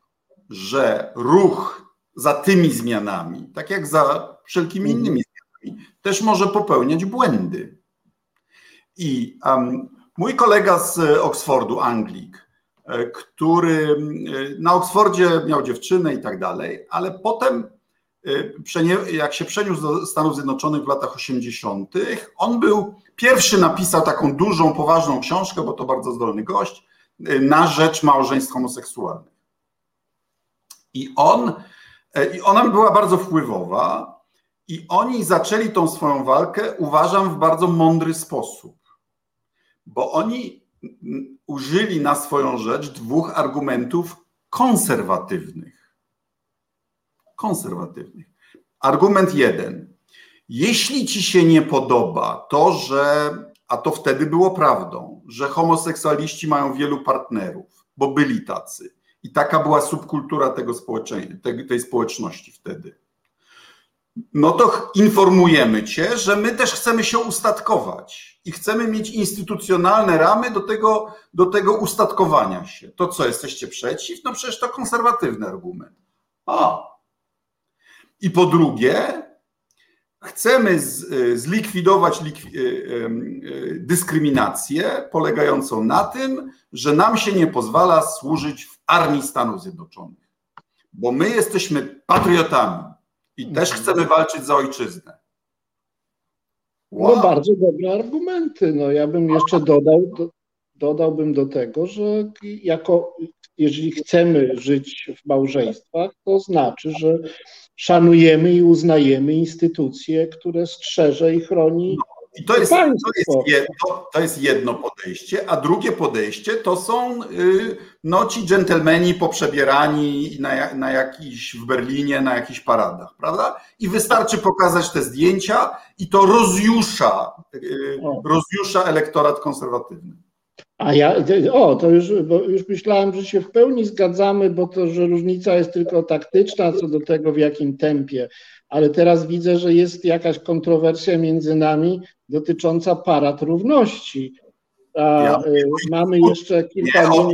że ruch za tymi zmianami, tak jak za wszelkimi mhm. innymi zmianami, też może popełniać błędy. I um, mój kolega z Oxfordu, Anglik, e, który e, na Oksfordzie miał dziewczynę i tak dalej, ale potem, e, jak się przeniósł do Stanów Zjednoczonych w latach 80., on był pierwszy, napisał taką dużą, poważną książkę, bo to bardzo zdolny gość, na rzecz małżeństw homoseksualnych. I on, i ona była bardzo wpływowa, i oni zaczęli tą swoją walkę, uważam, w bardzo mądry sposób bo oni użyli na swoją rzecz dwóch argumentów konserwatywnych. Konserwatywnych. Argument jeden. Jeśli ci się nie podoba to, że, a to wtedy było prawdą, że homoseksualiści mają wielu partnerów, bo byli tacy, i taka była subkultura tego tej, tej społeczności wtedy no to informujemy Cię, że my też chcemy się ustatkować i chcemy mieć instytucjonalne ramy do tego, do tego ustatkowania się. To co, jesteście przeciw? No przecież to konserwatywny argument. A. I po drugie, chcemy zlikwidować likwi e, e, dyskryminację polegającą na tym, że nam się nie pozwala służyć w armii Stanów Zjednoczonych, bo my jesteśmy patriotami i też chcemy walczyć za ojczyznę. Wow. No bardzo dobre argumenty. No ja bym jeszcze dodał, do, dodałbym do tego, że jako jeżeli chcemy żyć w małżeństwach, to znaczy, że szanujemy i uznajemy instytucje, które strzeże i chroni i to jest, to, jest jedno, to jest jedno podejście, a drugie podejście to są y, no, ci dżentelmeni poprzebierani na, na jakiś, w Berlinie na jakichś paradach, prawda? I wystarczy pokazać te zdjęcia i to rozjusza, y, rozjusza elektorat konserwatywny. A ja, o, to już, już myślałem, że się w pełni zgadzamy, bo to, że różnica jest tylko taktyczna co do tego, w jakim tempie ale teraz widzę, że jest jakaś kontrowersja między nami dotycząca parad równości. A, ja, y, mamy jeszcze kilka nie minut.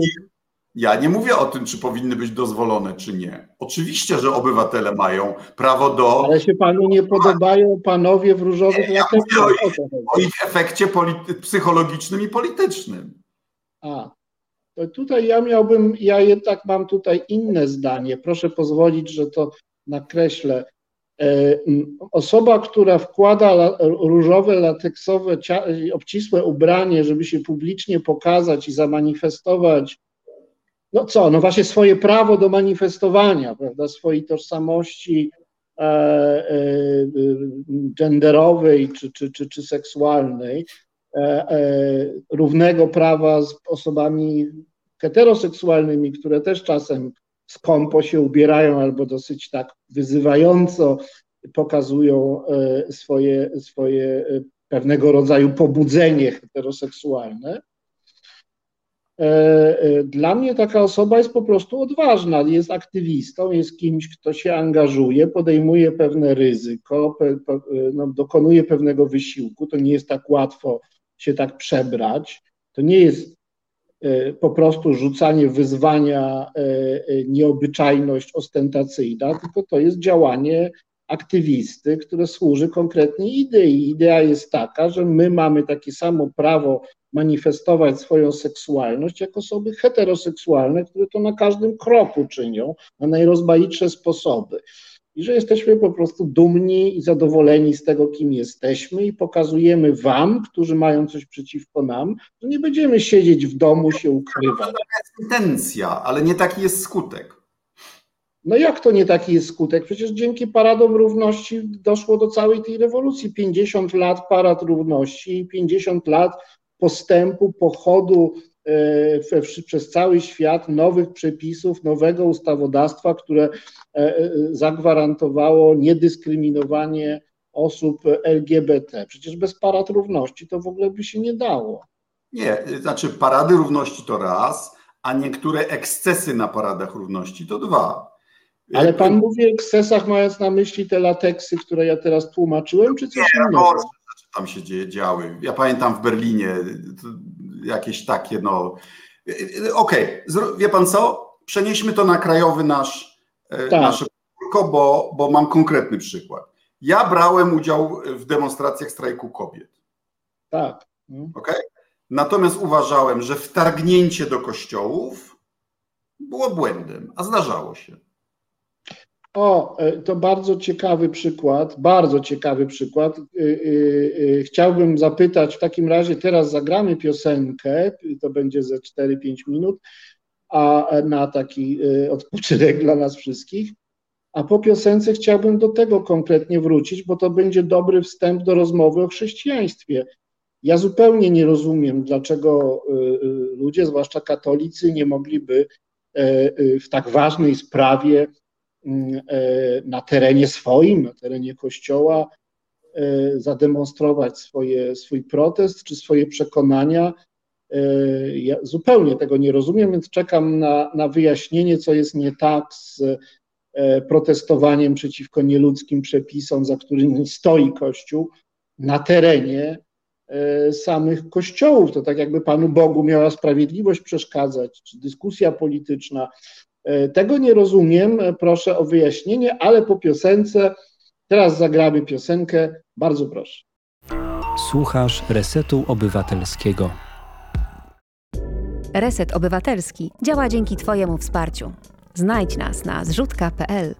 Ja nie mówię o tym, czy powinny być dozwolone, czy nie. Oczywiście, że obywatele mają prawo do. Ale się panu nie podobają panowie w różowych nie, ja o ich, o ich efekcie polity- psychologicznym i politycznym. A, to tutaj ja miałbym, ja jednak mam tutaj inne zdanie. Proszę pozwolić, że to nakreślę. E, osoba, która wkłada różowe, lateksowe, obcisłe ubranie, żeby się publicznie pokazać i zamanifestować, no co, no właśnie swoje prawo do manifestowania, prawda, swojej tożsamości e, e, genderowej czy, czy, czy, czy seksualnej, równego prawa z osobami heteroseksualnymi, które też czasem skąpo się ubierają albo dosyć tak wyzywająco pokazują e, swoje, swoje e, pewnego rodzaju pobudzenie heteroseksualne. E, dla mnie taka osoba jest po prostu odważna, jest aktywistą, jest kimś, kto się angażuje, podejmuje pewne ryzyko, no, dokonuje pewnego wysiłku. To nie jest tak łatwo się tak przebrać. To nie jest po prostu rzucanie wyzwania, e, e, nieobyczajność ostentacyjna, tylko to jest działanie aktywisty, które służy konkretnej idei. Idea jest taka, że my mamy takie samo prawo manifestować swoją seksualność jak osoby heteroseksualne, które to na każdym kroku czynią, na najrozmaitsze sposoby i że jesteśmy po prostu dumni i zadowoleni z tego, kim jesteśmy i pokazujemy Wam, którzy mają coś przeciwko nam, że nie będziemy siedzieć w domu, się ukrywać. To jest intencja, ale nie taki jest skutek. No jak to nie taki jest skutek? Przecież dzięki paradom równości doszło do całej tej rewolucji. 50 lat parad równości i 50 lat postępu, pochodu przez cały świat nowych przepisów, nowego ustawodawstwa, które e, e, zagwarantowało niedyskryminowanie osób LGBT. Przecież bez parad równości to w ogóle by się nie dało. Nie, znaczy parady równości to raz, a niektóre ekscesy na paradach równości to dwa. Ale pan mówi o ekscesach, mając na myśli te lateksy, które ja teraz tłumaczyłem, czy coś nie, innego? tam się dzieje, działy. Ja pamiętam w Berlinie jakieś takie, no. Okej, okay. wie pan co? Przenieśmy to na krajowy nasz, e, tak. nasze bo, bo mam konkretny przykład. Ja brałem udział w demonstracjach strajku kobiet. Tak. Mhm. Okay? Natomiast uważałem, że wtargnięcie do kościołów było błędem, a zdarzało się. O, e, to bardzo ciekawy przykład, bardzo ciekawy przykład. E, e, chciałbym zapytać, w takim razie teraz zagramy piosenkę, to będzie ze 4-5 minut, a na taki odpoczynek dla nas wszystkich. A po piosence chciałbym do tego konkretnie wrócić, bo to będzie dobry wstęp do rozmowy o chrześcijaństwie. Ja zupełnie nie rozumiem, dlaczego ludzie, zwłaszcza katolicy, nie mogliby w tak ważnej sprawie na terenie swoim, na terenie kościoła, e, zademonstrować swoje, swój protest czy swoje przekonania. E, ja zupełnie tego nie rozumiem, więc czekam na, na wyjaśnienie, co jest nie tak z protestowaniem przeciwko nieludzkim przepisom, za którymi stoi Kościół na terenie samych kościołów. To tak jakby Panu Bogu miała sprawiedliwość przeszkadzać, czy dyskusja polityczna, E, tego nie rozumiem, e, proszę o wyjaśnienie, ale po piosence, teraz zagramy piosenkę, bardzo proszę. Słuchasz Resetu Obywatelskiego. Reset Obywatelski działa dzięki Twojemu wsparciu. Znajdź nas na zrzutka.pl.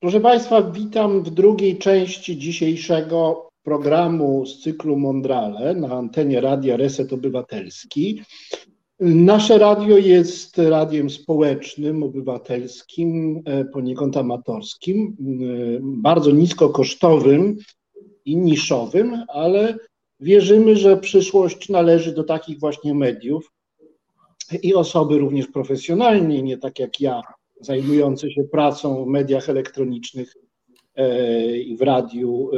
Proszę Państwa, witam w drugiej części dzisiejszego programu z cyklu Mondrale na antenie Radia Reset Obywatelski. Nasze radio jest radiem społecznym, obywatelskim, e, poniekąd amatorskim, e, bardzo niskokosztowym i niszowym, ale wierzymy, że przyszłość należy do takich właśnie mediów i osoby również profesjonalnie, nie tak jak ja, zajmujące się pracą w mediach elektronicznych e, i w radiu,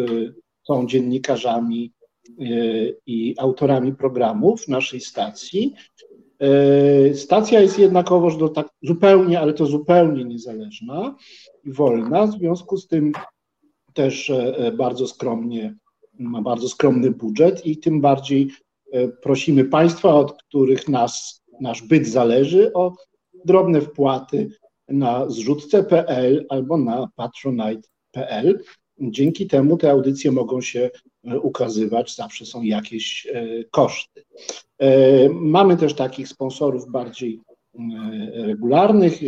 są dziennikarzami i autorami programów naszej stacji. E, stacja jest jednakowoż do tak zupełnie, ale to zupełnie niezależna i wolna, w związku z tym też e, bardzo skromnie, ma bardzo skromny budżet i tym bardziej prosimy Państwa, od których nas, nasz byt zależy, o drobne wpłaty na zrzutce.pl albo na patronite.pl. Dzięki temu te audycje mogą się e, ukazywać, zawsze są jakieś e, koszty. E, mamy też takich sponsorów bardziej regularnych.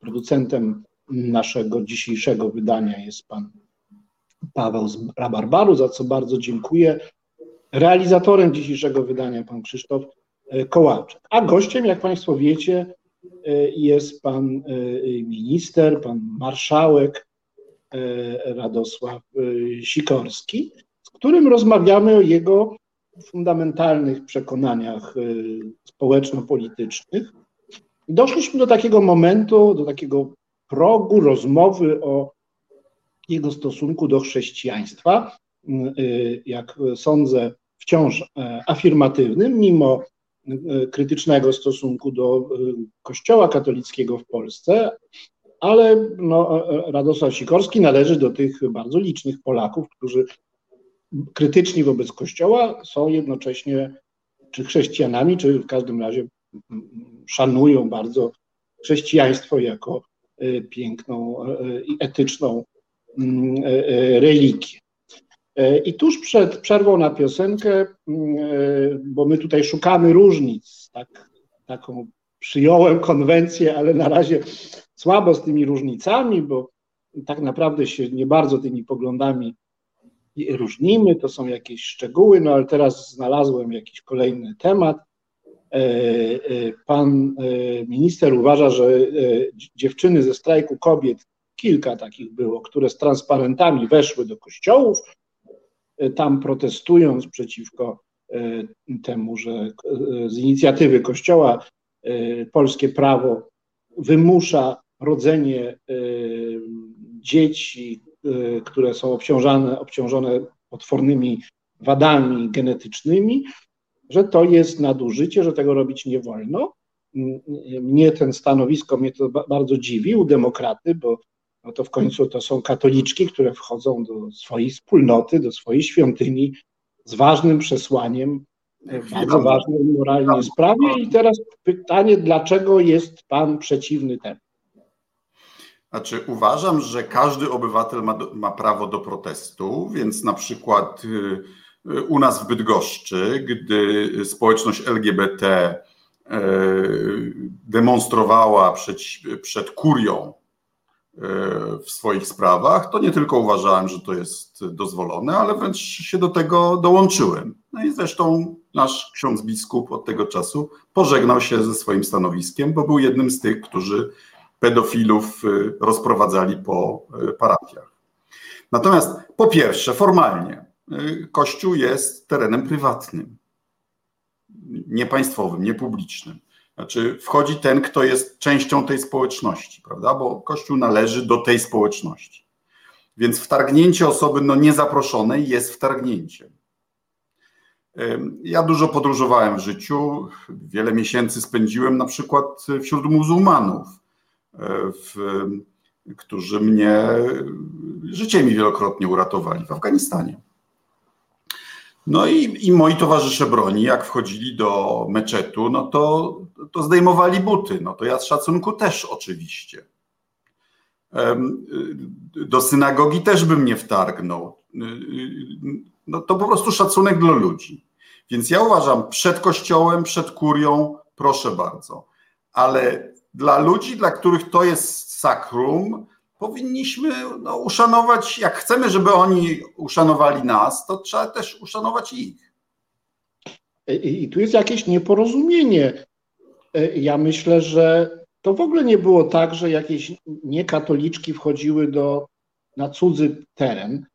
Producentem naszego dzisiejszego wydania jest pan Paweł z Rabarbaru, za co bardzo dziękuję. Realizatorem dzisiejszego wydania pan Krzysztof Kołaczek. A gościem, jak Państwo wiecie, jest pan minister, pan marszałek E, Radosław e, Sikorski, z którym rozmawiamy o jego fundamentalnych przekonaniach e, społeczno-politycznych. Doszliśmy do takiego momentu, do takiego progu rozmowy o jego stosunku do chrześcijaństwa, jak sądzę, wciąż afirmatywnym, mimo krytycznego stosunku do Kościoła katolickiego w Polsce, ale no, Radosław Sikorski należy do tych bardzo licznych Polaków, którzy krytyczni wobec Kościoła są jednocześnie czy chrześcijanami, czy w każdym razie szanują bardzo chrześcijaństwo jako e, piękną e, i etyczną mm, e, religię. I tuż przed przerwą na piosenkę, mm, bo my tutaj szukamy różnic, tak, taką przyjąłem konwencję, ale na razie słabo z tymi różnicami, bo tak naprawdę się nie bardzo tymi poglądami różnimy, to są jakieś szczegóły, no ale teraz znalazłem jakiś kolejny temat. E, e, pan e, minister uważa, że dziewczyny ze strajku kobiet, kilka takich było, które z transparentami weszły do kościołów, tam protestując przeciwko temu, że z inicjatywy kościoła polskie prawo wymusza rodzenie dzieci, które są obciążone, obciążone potwornymi wadami genetycznymi, że to jest nadużycie, że tego robić nie wolno. Mnie ten stanowisko, mnie to bardzo dziwi u demokraty, bo no to w końcu to są katoliczki, które wchodzą do swojej wspólnoty, do swojej świątyni z ważnym przesłaniem, w bardzo ważnej moralnie sprawie. I teraz pytanie, dlaczego jest Pan przeciwny temu? Znaczy, uważam, że każdy obywatel ma, ma prawo do protestu, więc na przykład y, y, u nas w Bydgoszczy, gdy społeczność LGBT y, demonstrowała przed, przed kurią w swoich sprawach, to nie tylko uważałem, że to jest dozwolone, ale wręcz się do tego dołączyłem. No i zresztą nasz ksiądz biskup od tego czasu pożegnał się ze swoim stanowiskiem, bo był jednym z tych, którzy pedofilów y, rozprowadzali po y, parafiach. Natomiast po pierwsze, formalnie, y, Kościół jest terenem prywatnym, niepaństwowym, niepublicznym. Znaczy, wchodzi ten, kto jest częścią tej społeczności, prawda? Bo Kościół należy do tej społeczności. Więc wtargnięcie osoby no, niezaproszonej jest wtargnięciem. Ja dużo podróżowałem w życiu, wiele miesięcy spędziłem na przykład wśród muzułmanów w, którzy mnie życie mi wielokrotnie uratowali w Afganistanie. No i, i moi towarzysze broni, jak wchodzili do meczetu, no to, to zdejmowali buty. No to ja z szacunku też oczywiście. Do synagogi też bym nie wtargnął. No to po prostu szacunek dla ludzi. Więc ja uważam, przed kościołem, przed kurią, proszę bardzo. Ale dla ludzi, dla których to jest sakrum, powinniśmy no, uszanować, jak chcemy, żeby oni uszanowali nas, to trzeba też uszanować ich. I, i tu jest jakieś nieporozumienie. E, ja myślę, że to w ogóle nie było tak, że jakieś niekatoliczki wchodziły do, na cudzy teren,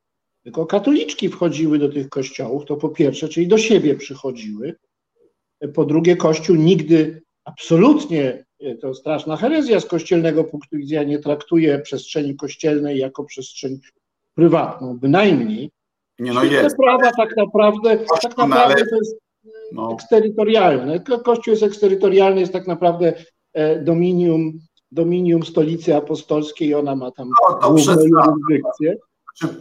tylko katoliczki wchodziły do tych kościołów, to po pierwsze, czyli do siebie przychodziły. Po drugie, Kościół nigdy absolutnie to straszna herezja z kościelnego punktu widzenia nie traktuje przestrzeni kościelnej jako przestrzeń prywatną, bynajmniej. Nie, no jest. prawa tak naprawdę, tak naprawdę to jest no. eksterytorialne. Kościół jest eksterytorialny, jest tak naprawdę e, dominium, dominium stolicy apostolskiej, ona ma tam no, główną jurysdykcję.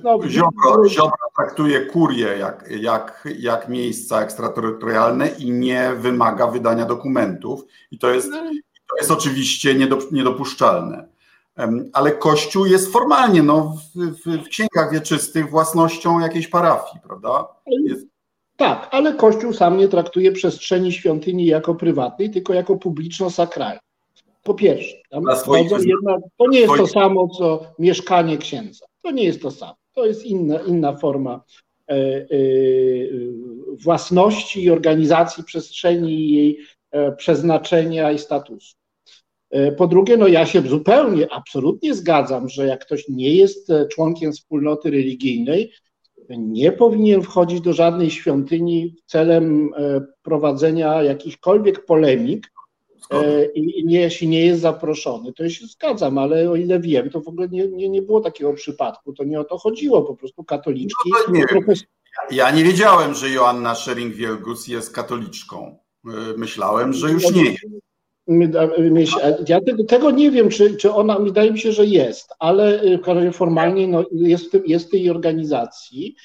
No, Ziobro, Ziobro traktuje kurię jak, jak, jak miejsca ekstraterytorialne i nie wymaga wydania dokumentów i to jest, to jest oczywiście niedopuszczalne. Ale Kościół jest formalnie no, w, w, w księgach wieczystych własnością jakiejej parafii, prawda? Jest... Tak, ale Kościół sam nie traktuje przestrzeni świątyni jako prywatnej, tylko jako publiczno-sakralnej. Po pierwsze, jednak, to nie jest to samo, co mieszkanie księdza. To nie jest to samo. To jest inna, inna forma e, e, własności i organizacji przestrzeni i jej e, przeznaczenia i statusu. E, po drugie, no ja się zupełnie, absolutnie zgadzam, że jak ktoś nie jest e, członkiem wspólnoty religijnej, nie powinien wchodzić do żadnej świątyni celem e, prowadzenia jakichkolwiek polemik i nie, jeśli nie jest zaproszony, to ja się zgadzam, ale o ile wiem, to w ogóle nie, nie, nie było takiego przypadku, to nie o to chodziło, po prostu katoliczki. No nie profes... Ja nie wiedziałem, że Joanna Schering-Wielgus jest katoliczką. Myślałem, że już nie jest. Ja tego, tego, nie wiem, czy, czy ona, wydaje mi się, że jest, ale w każdym razie formalnie no, jest, jest w tej organizacji.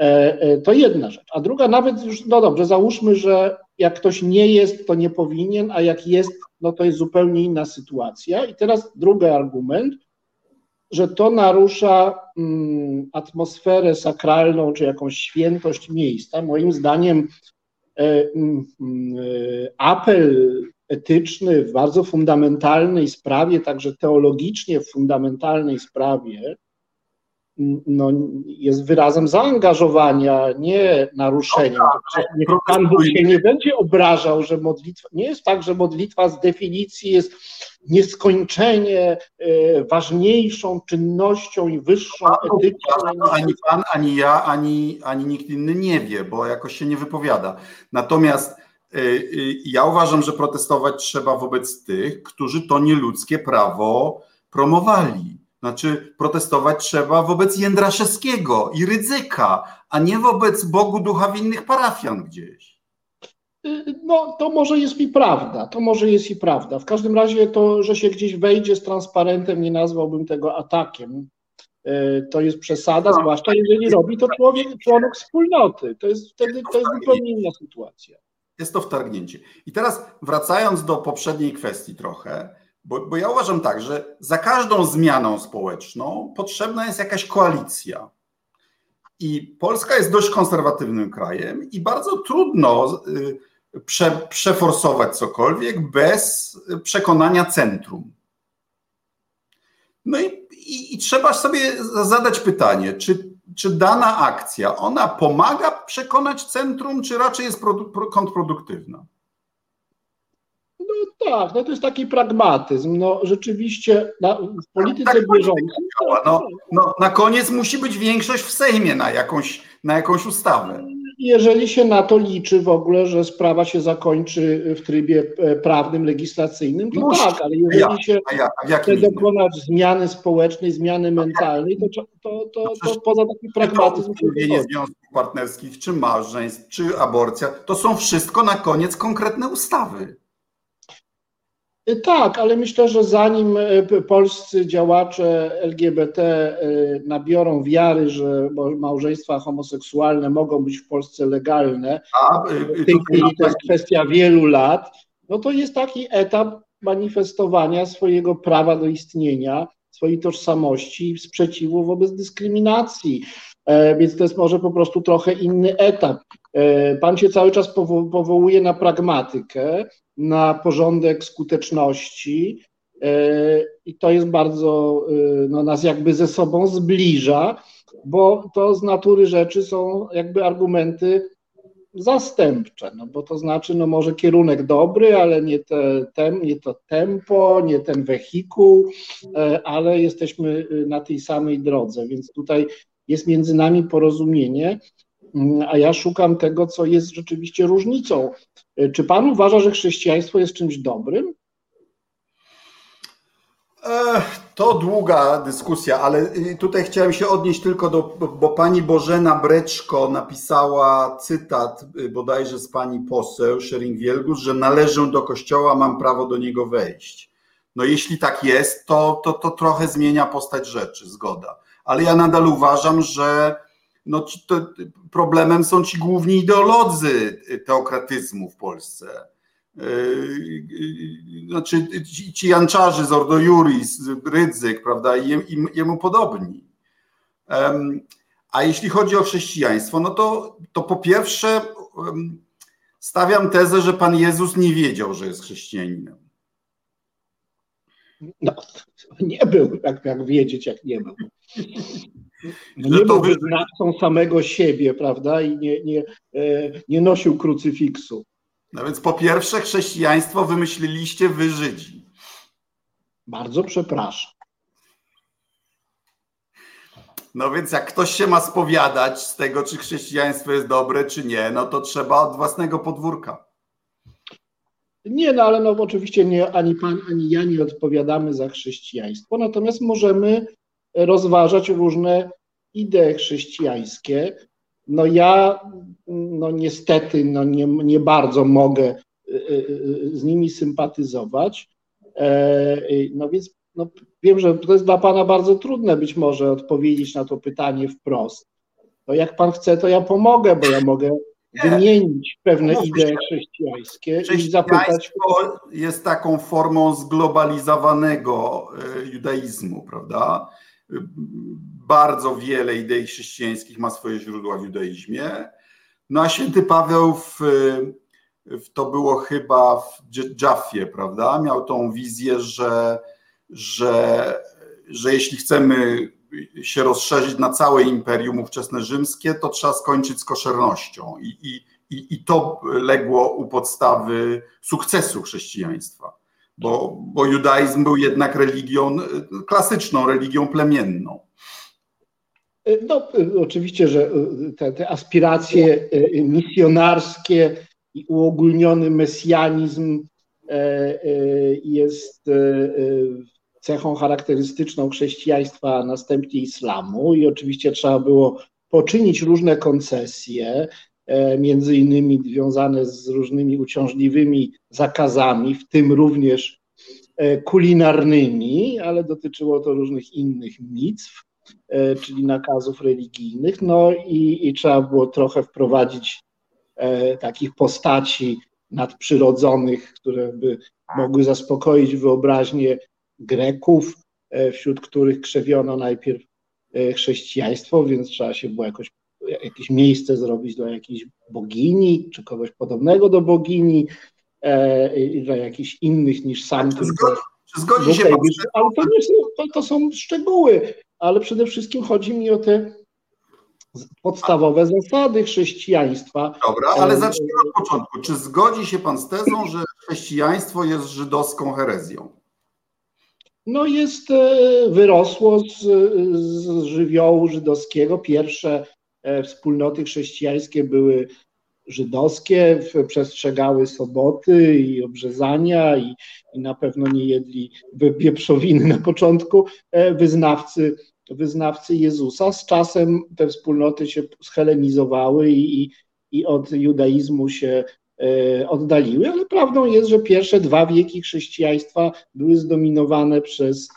E, e, to jedna rzecz. A druga, nawet już, no dobrze, załóżmy, że jak ktoś nie jest, to nie powinien, a jak jest, no to jest zupełnie inna sytuacja. I teraz drugi argument, że to narusza mm, atmosferę sakralną, czy jakąś świętość miejsca. Moim zdaniem e, mm, e, apel etyczny w bardzo fundamentalnej sprawie, także teologicznie w fundamentalnej sprawie, no, jest wyrazem zaangażowania, nie naruszenia. No, Pan Bóg się nie będzie obrażał, że modlitwa, nie jest tak, że modlitwa z definicji jest nieskończenie e, ważniejszą czynnością i wyższą etycznie. Ani Pan, ani ja, ani, ani nikt inny nie wie, bo jakoś się nie wypowiada. Natomiast ja uważam, że protestować trzeba wobec tych, którzy to nieludzkie prawo promowali. Znaczy, protestować trzeba wobec Jędraszewskiego i Rydzyka, a nie wobec Bogu Ducha winnych parafian gdzieś. Y, no, to może jest i prawda, to może jest i prawda. W każdym razie to, że się gdzieś wejdzie z transparentem, nie nazwałbym tego atakiem. To jest przesada, no, zwłaszcza jeżeli robi to człowiek, członek wspólnoty. To jest wtedy to jest zupełnie inna sytuacja jest to wtargnięcie. I teraz wracając do poprzedniej kwestii trochę, bo, bo ja uważam tak, że za każdą zmianą społeczną potrzebna jest jakaś koalicja. I Polska jest dość konserwatywnym krajem i bardzo trudno y, prze, przeforsować cokolwiek bez przekonania centrum. No i, i, i trzeba sobie zadać pytanie, czy czy dana akcja, ona pomaga przekonać centrum, czy raczej jest kontrproduktywna? No tak, no to jest taki pragmatyzm. No rzeczywiście na, w polityce tak, bieżącej. No, no, na koniec musi być większość w Sejmie na jakąś, na jakąś ustawę jeżeli się na to liczy w ogóle, że sprawa się zakończy w trybie e, prawnym, legislacyjnym, to Musi. tak, ale jeżeli ja, się ja, chce dokonać zmiany społecznej, zmiany mentalnej, to, to, to, to, to poza takim pragmatyzmem... Czy związków partnerskich, czy małżeństw, czy aborcja, to są wszystko na koniec konkretne ustawy. Tak, ale myślę, że zanim e, polscy działacze LGBT e, nabiorą wiary, że małżeństwa homoseksualne mogą być w Polsce legalne, A, w tej chwili to jest kwestia wielu lat, no to jest taki etap manifestowania swojego prawa do istnienia, swojej tożsamości i sprzeciwu wobec dyskryminacji. E, więc to jest może po prostu trochę inny etap. Pan się cały czas powołuje na pragmatykę, na porządek skuteczności e, i to jest bardzo, e, no, nas jakby ze sobą zbliża, bo to z natury rzeczy są jakby argumenty zastępcze, no bo to znaczy, no może kierunek dobry, ale nie, te, tem, nie to tempo, nie ten wehikuł, e, ale jesteśmy na tej samej drodze, więc tutaj jest między nami porozumienie, a ja szukam tego, co jest rzeczywiście różnicą czy pan uważa, że chrześcijaństwo jest czymś dobrym? To długa dyskusja, ale y, tutaj chciałem się odnieść tylko do, bo pani Bożena Breczko napisała cytat y, bodajże z pani poseł Szering-Wielgus, że należę do kościoła, mam prawo do niego wejść. No jeśli tak jest, to, to, to trochę zmienia postać rzeczy, zgoda. ale ja nadal uważam, że no, to problemem są ci główni ideolodzy teokratyzmu w Polsce. Znaczy ci, ci Janczarzy z Ordo Juris, Rydzyk, prawda, i, i jemu podobni. A jeśli chodzi o chrześcijaństwo, no to, to po pierwsze stawiam tezę, że Pan Jezus nie wiedział, że jest chrześcijaninem. No, nie był, jak, jak wiedzieć, jak nie był. Nie był wy... wyznawcą samego siebie, prawda, i nie, nie, e, nie nosił krucyfiksu. No więc po pierwsze chrześcijaństwo wymyśliliście wy Żydzi. Bardzo przepraszam. No więc jak ktoś się ma spowiadać z tego, czy chrześcijaństwo jest dobre, czy nie, no to trzeba od własnego podwórka. Nie, no ale no oczywiście nie, ani pan, ani ja nie odpowiadamy za chrześcijaństwo, natomiast możemy rozważać różne idee chrześcijańskie. No ja no niestety no nie, nie bardzo mogę y, y, y, z nimi sympatyzować. E, no więc no, wiem, że to jest dla Pana bardzo trudne być może odpowiedzieć na to pytanie wprost. To jak Pan chce, to ja pomogę, bo ja mogę wymienić pewne no, idee chrześcijańskie i zapytać. jest taką formą zglobalizowanego e, judaizmu, prawda? Bardzo wiele idei chrześcijańskich ma swoje źródła w judaizmie. No a święty Paweł w, w to było chyba w Jaffie, prawda? Miał tą wizję, że że, że jeśli chcemy się rozszerzyć na całe imperium ówczesne rzymskie, to trzeba skończyć z koszernością. I, i, i, to legło u podstawy sukcesu chrześcijaństwa, bo, bo judaizm był jednak religią, klasyczną religią plemienną. No, oczywiście, że te, te aspiracje misjonarskie i uogólniony mesjanizm e, e, jest e, cechą charakterystyczną chrześcijaństwa, a następnie islamu i oczywiście trzeba było poczynić różne koncesje, między innymi związane z różnymi uciążliwymi zakazami, w tym również e, kulinarnymi, ale dotyczyło to różnych innych mitw, e, czyli nakazów religijnych. No i, i trzeba było trochę wprowadzić takich postaci nadprzyrodzonych, które by mogły zaspokoić wyobraźnię Greków, e, wśród których krzewiono najpierw e, chrześcijaństwo, więc trzeba się było jakoś, jakieś miejsce zrobić dla jakiejś bogini, czy kogoś podobnego do bogini, e, dla jakichś innych niż sam. Czy zgodzi, czy zgodzi się pan Ale to, nie są, to, to są szczegóły, ale przede wszystkim chodzi mi o te podstawowe zasady chrześcijaństwa. Dobra, ale zacznijmy od początku. Czy zgodzi się pan z tezą, że chrześcijaństwo jest żydowską herezją? no jest, e, wyrosło z, z żywiołu żydowskiego. Pierwsze e, wspólnoty chrześcijańskie były żydowskie, przestrzegały soboty i obrzezania i, i na pewno nie jedli wieprzowiny na początku e, wyznawcy, wyznawcy Jezusa. Z czasem te wspólnoty się schelenizowały i, i od judaizmu się E, oddaliły, ale prawdą jest, że pierwsze dwa wieki chrześcijaństwa były zdominowane przez, e,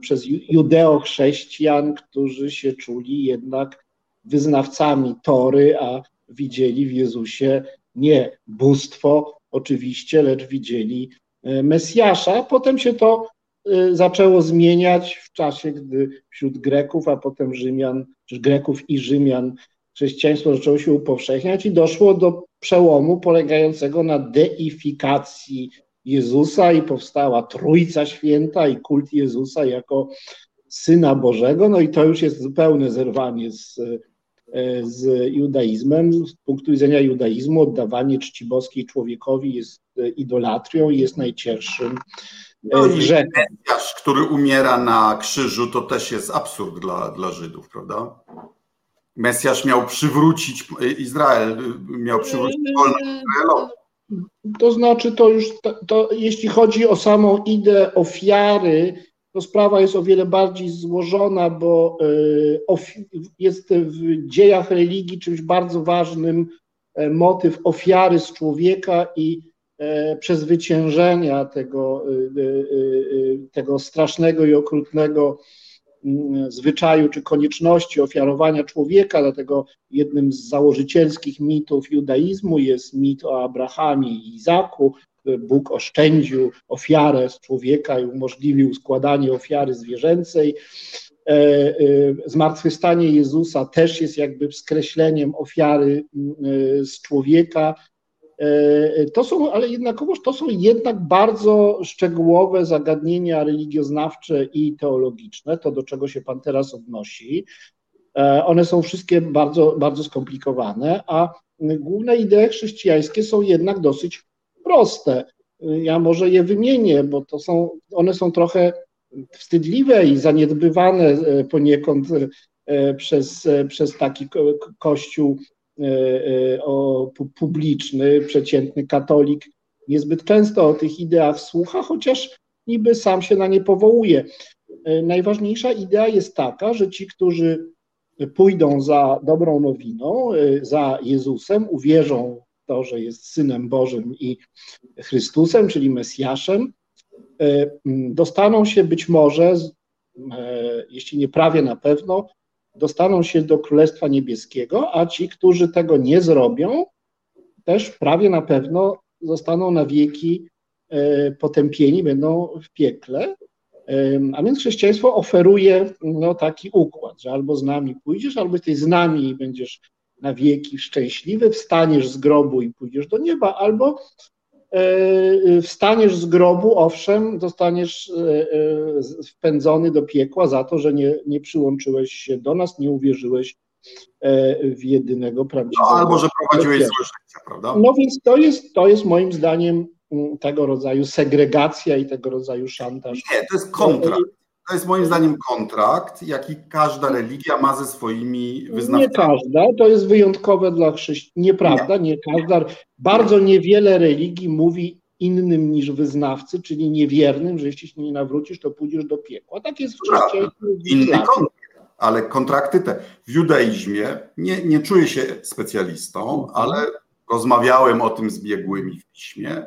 przez judeo-chrześcijan, którzy się czuli jednak wyznawcami Tory, a widzieli w Jezusie nie bóstwo oczywiście, lecz widzieli e, Mesjasza. Potem się to zaczęło zmieniać w czasie, gdy wśród Greków, a potem Rzymian, czy Greków i Rzymian chrześcijaństwo zaczęło się upowszechniać i doszło do przełomu polegającego na deifikacji Jezusa i powstała Trójca Święta i kult Jezusa jako Syna Bożego. No i to już jest zupełne zerwanie z, z judaizmem. Z punktu widzenia judaizmu oddawanie czci boskiej człowiekowi jest idolatrią i jest najcięższym no grzechem. Mesjasz, który umiera na krzyżu, to też jest absurd dla, dla Żydów, prawda? Mesjasz miał przywrócić Izrael, miał przywrócić wolność Izraelowi. To znaczy, to już, to, to, jeśli chodzi o samą ideę ofiary, to sprawa jest o wiele bardziej złożona, bo e, jest w dziejach religii czymś bardzo ważnym e, motyw ofiary z człowieka i e, przezwyciężenia tego, tego strasznego i okrutnego zwyczaju czy konieczności ofiarowania człowieka, dlatego jednym z założycielskich mitów judaizmu jest mit o Abrahamie i Izaku. Bóg oszczędził ofiarę z człowieka i umożliwił składanie ofiary zwierzęcej. E, e, zmartwychwstanie Jezusa też jest jakby skreśleniem ofiary mm, z człowieka. E, to są, ale jednakowoż to są jednak bardzo szczegółowe zagadnienia religioznawcze i teologiczne, to do czego się Pan teraz odnosi. E, one są wszystkie bardzo, bardzo skomplikowane, a główne idee chrześcijańskie są jednak dosyć proste. Ja może je wymienię, bo to są, one są trochę wstydliwe i zaniedbywane e, poniekąd przez, przez taki kościół o, publiczny, przeciętny katolik niezbyt często o tych ideach słucha, chociaż niby sam się na nie powołuje. E, najważniejsza idea jest taka, że ci, którzy pójdą za dobrą nowiną, za Jezusem, uwierzą w to, że jest Synem Bożym i Chrystusem, czyli Mesjaszem, dostaną się być może, jeśli nie prawie na pewno, dostaną się do Królestwa Niebieskiego, a ci, którzy tego nie zrobią, też prawie na pewno zostaną na wieki e, potępieni, będą w piekle. A więc chrześcijaństwo oferuje no, taki układ, że albo z nami pójdziesz, albo jesteś z nami i będziesz na wieki szczęśliwy, wstaniesz z grobu i pójdziesz do nieba, albo wstaniesz z grobu, owszem, zostaniesz e, e, wpędzony do piekła za to, że nie, nie przyłączyłeś się do nas, nie uwierzyłeś w jedynego prawdziwego. No, albo że prowadziłeś złe życie, prawda? No więc to jest, to jest moim zdaniem mm, tego rodzaju segregacja i tego rodzaju szantaż. Nie, to jest kontrakt. To jest moim zdaniem kontrakt, jaki każda religia ma ze swoimi wyznawcami. Nie każda, to jest wyjątkowe dla chrześcijan. Nieprawda, nie. nie każda. Bardzo niewiele religii mówi innym niż wyznawcy, czyli niewiernym, że jeśli się nie nawrócisz, to pójdziesz do piekła. Tak jest w chrześcijaństwie. Inny kontrakt, ale kontrakty te. W judaizmie nie, nie czuję się specjalistą, mhm. ale rozmawiałem o tym z biegłymi w piśmie.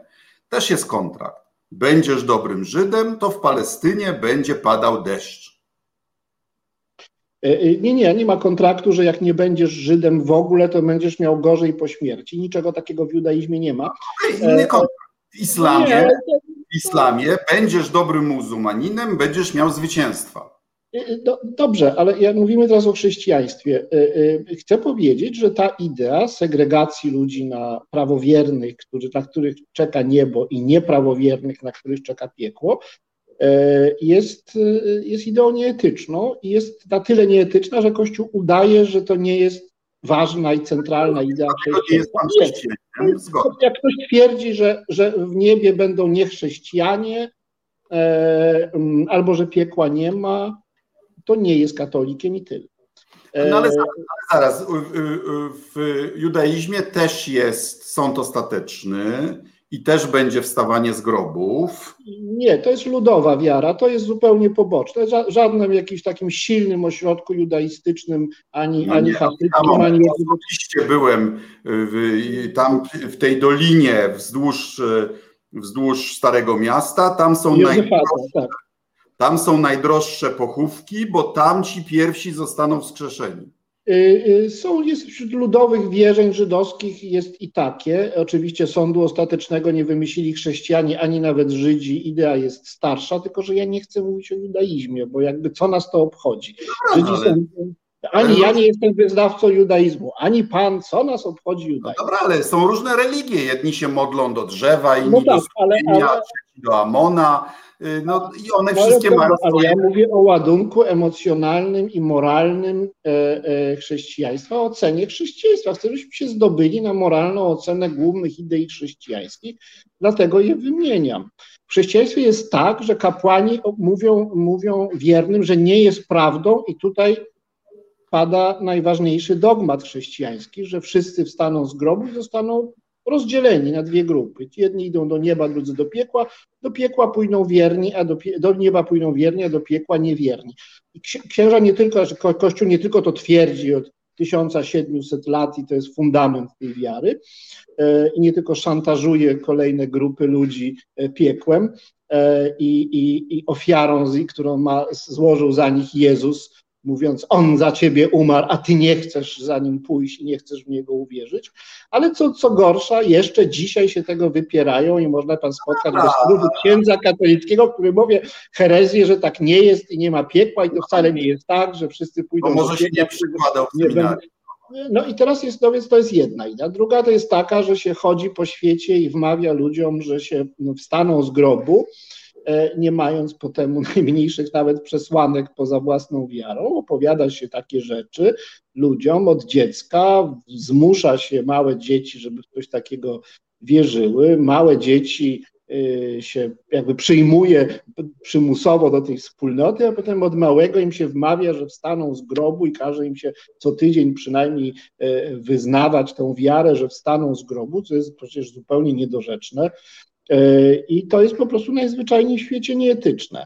Też jest kontrakt będziesz dobrym Żydem, to w Palestynie będzie padał deszcz. E, e, nie, nie, nie ma kontraktu, że jak nie będziesz Żydem w ogóle, to będziesz miał gorzej po śmierci. Niczego takiego w judaizmie nie ma. Inny e, kontrakt. W islamie, w islamie będziesz dobrym muzułmaninem, będziesz miał zwycięstwa. Y, y, dobrze, ale jak mówimy teraz o chrześcijaństwie, y, chcę powiedzieć, że ta idea segregacji ludzi na prawowiernych, którzy, na których czeka niebo i nieprawowiernych, na których czeka piekło, jest, jest ideą nieetyczną i jest na tyle nieetyczna, że Kościół udaje, że to nie jest ważna i centralna idea chrześcijaństwa. Jak ktoś twierdzi, że, że w niebie będą niechrześcijanie, albo że piekła nie ma, to nie jest katolikiem i tyle. No ale zaraz, ale zaraz, w judaizmie też jest sąd ostateczny i też będzie wstawanie z grobów. Nie, to jest ludowa wiara, to jest zupełnie poboczne. Żadnym jakimś takim silnym ośrodku judaistycznym, ani, no ani ani... Oczywiście byłem w, tam w tej dolinie wzdłuż, wzdłuż Starego Miasta, tam są najdroższe, tak tam są najdroższe pochówki, bo tam ci pierwsi zostaną wskrzeszeni. Y, y, są, jest wśród ludowych wierzeń żydowskich jest i takie. Oczywiście sądu ostatecznego nie wymyślili chrześcijanie, ani nawet Żydzi. Idea jest starsza, tylko że ja nie chcę mówić o judaizmie, bo jakby co nas to obchodzi. No, Żydzi ale... są, ani ja nie jestem wyznawcą judaizmu, ani pan, co nas obchodzi judaizm. No dobra, ale są różne religie. Jedni się modlą do drzewa, inni no tak, do skupienia, ale, ale... do Amona. Y, no i one no, wszystkie mają. Ale ja mówię o ładunku emocjonalnym i moralnym e, e, chrześcijaństwa, o ocenie chrześcijaństwa. Chcę, żebyśmy się zdobyli na moralną ocenę głównych idei chrześcijańskich, dlatego je wymieniam. W chrześcijaństwie jest tak, że kapłani mówią, mówią wiernym, że nie jest prawdą, i tutaj pada najważniejszy dogmat chrześcijański, że wszyscy wstaną z grobu i zostaną rozdzieleni na dwie grupy. Jedni idą do nieba, drudzy do piekła. Do piekła pójdą wierni, a do, do nieba pójdą wierni, a do piekła niewierni. I księża nie tylko, że Kościół nie tylko to twierdzi od 1700 lat i to jest fundament tej wiary. I nie tylko szantażuje kolejne grupy ludzi piekłem i, i, i ofiarą, którą ma, złożył za nich Jezus, mówiąc, on za ciebie umarł, a ty nie chcesz za nim pójść i nie chcesz w niego uwierzyć. Ale co, co gorsza, jeszcze dzisiaj się tego wypierają i można pan spotkać bez księdza katolickiego, który mówi herezję, że tak nie jest i nie ma piekła i to wcale nie jest tak, że wszyscy pójdą Bo może się nie przykładał w no i teraz jest, no więc to jest jedna idea. Druga to jest taka, że się chodzi po świecie i wmawia ludziom, że się wstaną z grobu, nie mając po temu najmniejszych nawet przesłanek poza własną wiarą, opowiada się takie rzeczy ludziom od dziecka, zmusza się małe dzieci, żeby w coś takiego wierzyły. Małe dzieci e, się jakby przyjmuje przymusowo do tej wspólnoty, a potem od małego im się wmawia, że wstaną z grobu i każe im się co tydzień przynajmniej e, wyznawać tą wiarę, że wstaną z grobu, co jest przecież zupełnie niedorzeczne. E, I to jest po prostu najzwyczajniej w świecie nieetyczne.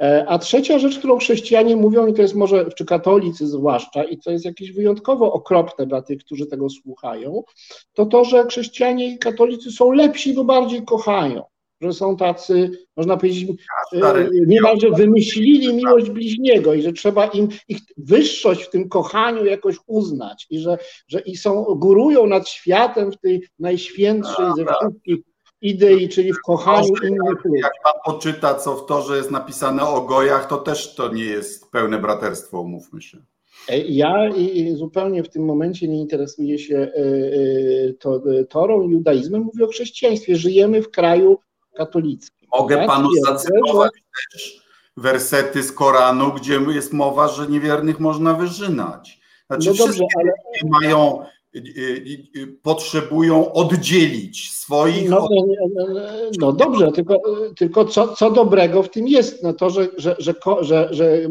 E, a trzecia rzecz, którą chrześcijanie mówią, i to jest może, czy katolicy zwłaszcza, i to jest jakieś wyjątkowo okropne dla tych, którzy tego słuchają, to to, że chrześcijanie i katolicy są lepsi, bo bardziej kochają. Że są tacy, można powiedzieć, e, niemalże wymyślili miłość bliźniego i że trzeba im ich wyższość w tym kochaniu jakoś uznać i że, że i są, górują nad światem w tej najświętszej ze wszystkich idei, czyli w kochaniu innych ludzi. Jak pan poczyta, co w to, że jest napisane o gojach, to też to nie jest pełne braterstwo, umówmy się. E, ja zupełnie w tym momencie nie interesuję się e, e, to, torą judaizmem, mówię o chrześcijaństwie. Żyjemy w kraju katolickim. Mogę ja panu zacytować też wersety z Koranu, gdzie jest mowa, że niewiernych można wyżynać. Znaczy, no dobrze, ale... mają potrzebują oddzielić swoich. No, no, no, no dobrze, tylko, tylko co, co dobrego w tym jest? No to, że, że, że, że, że,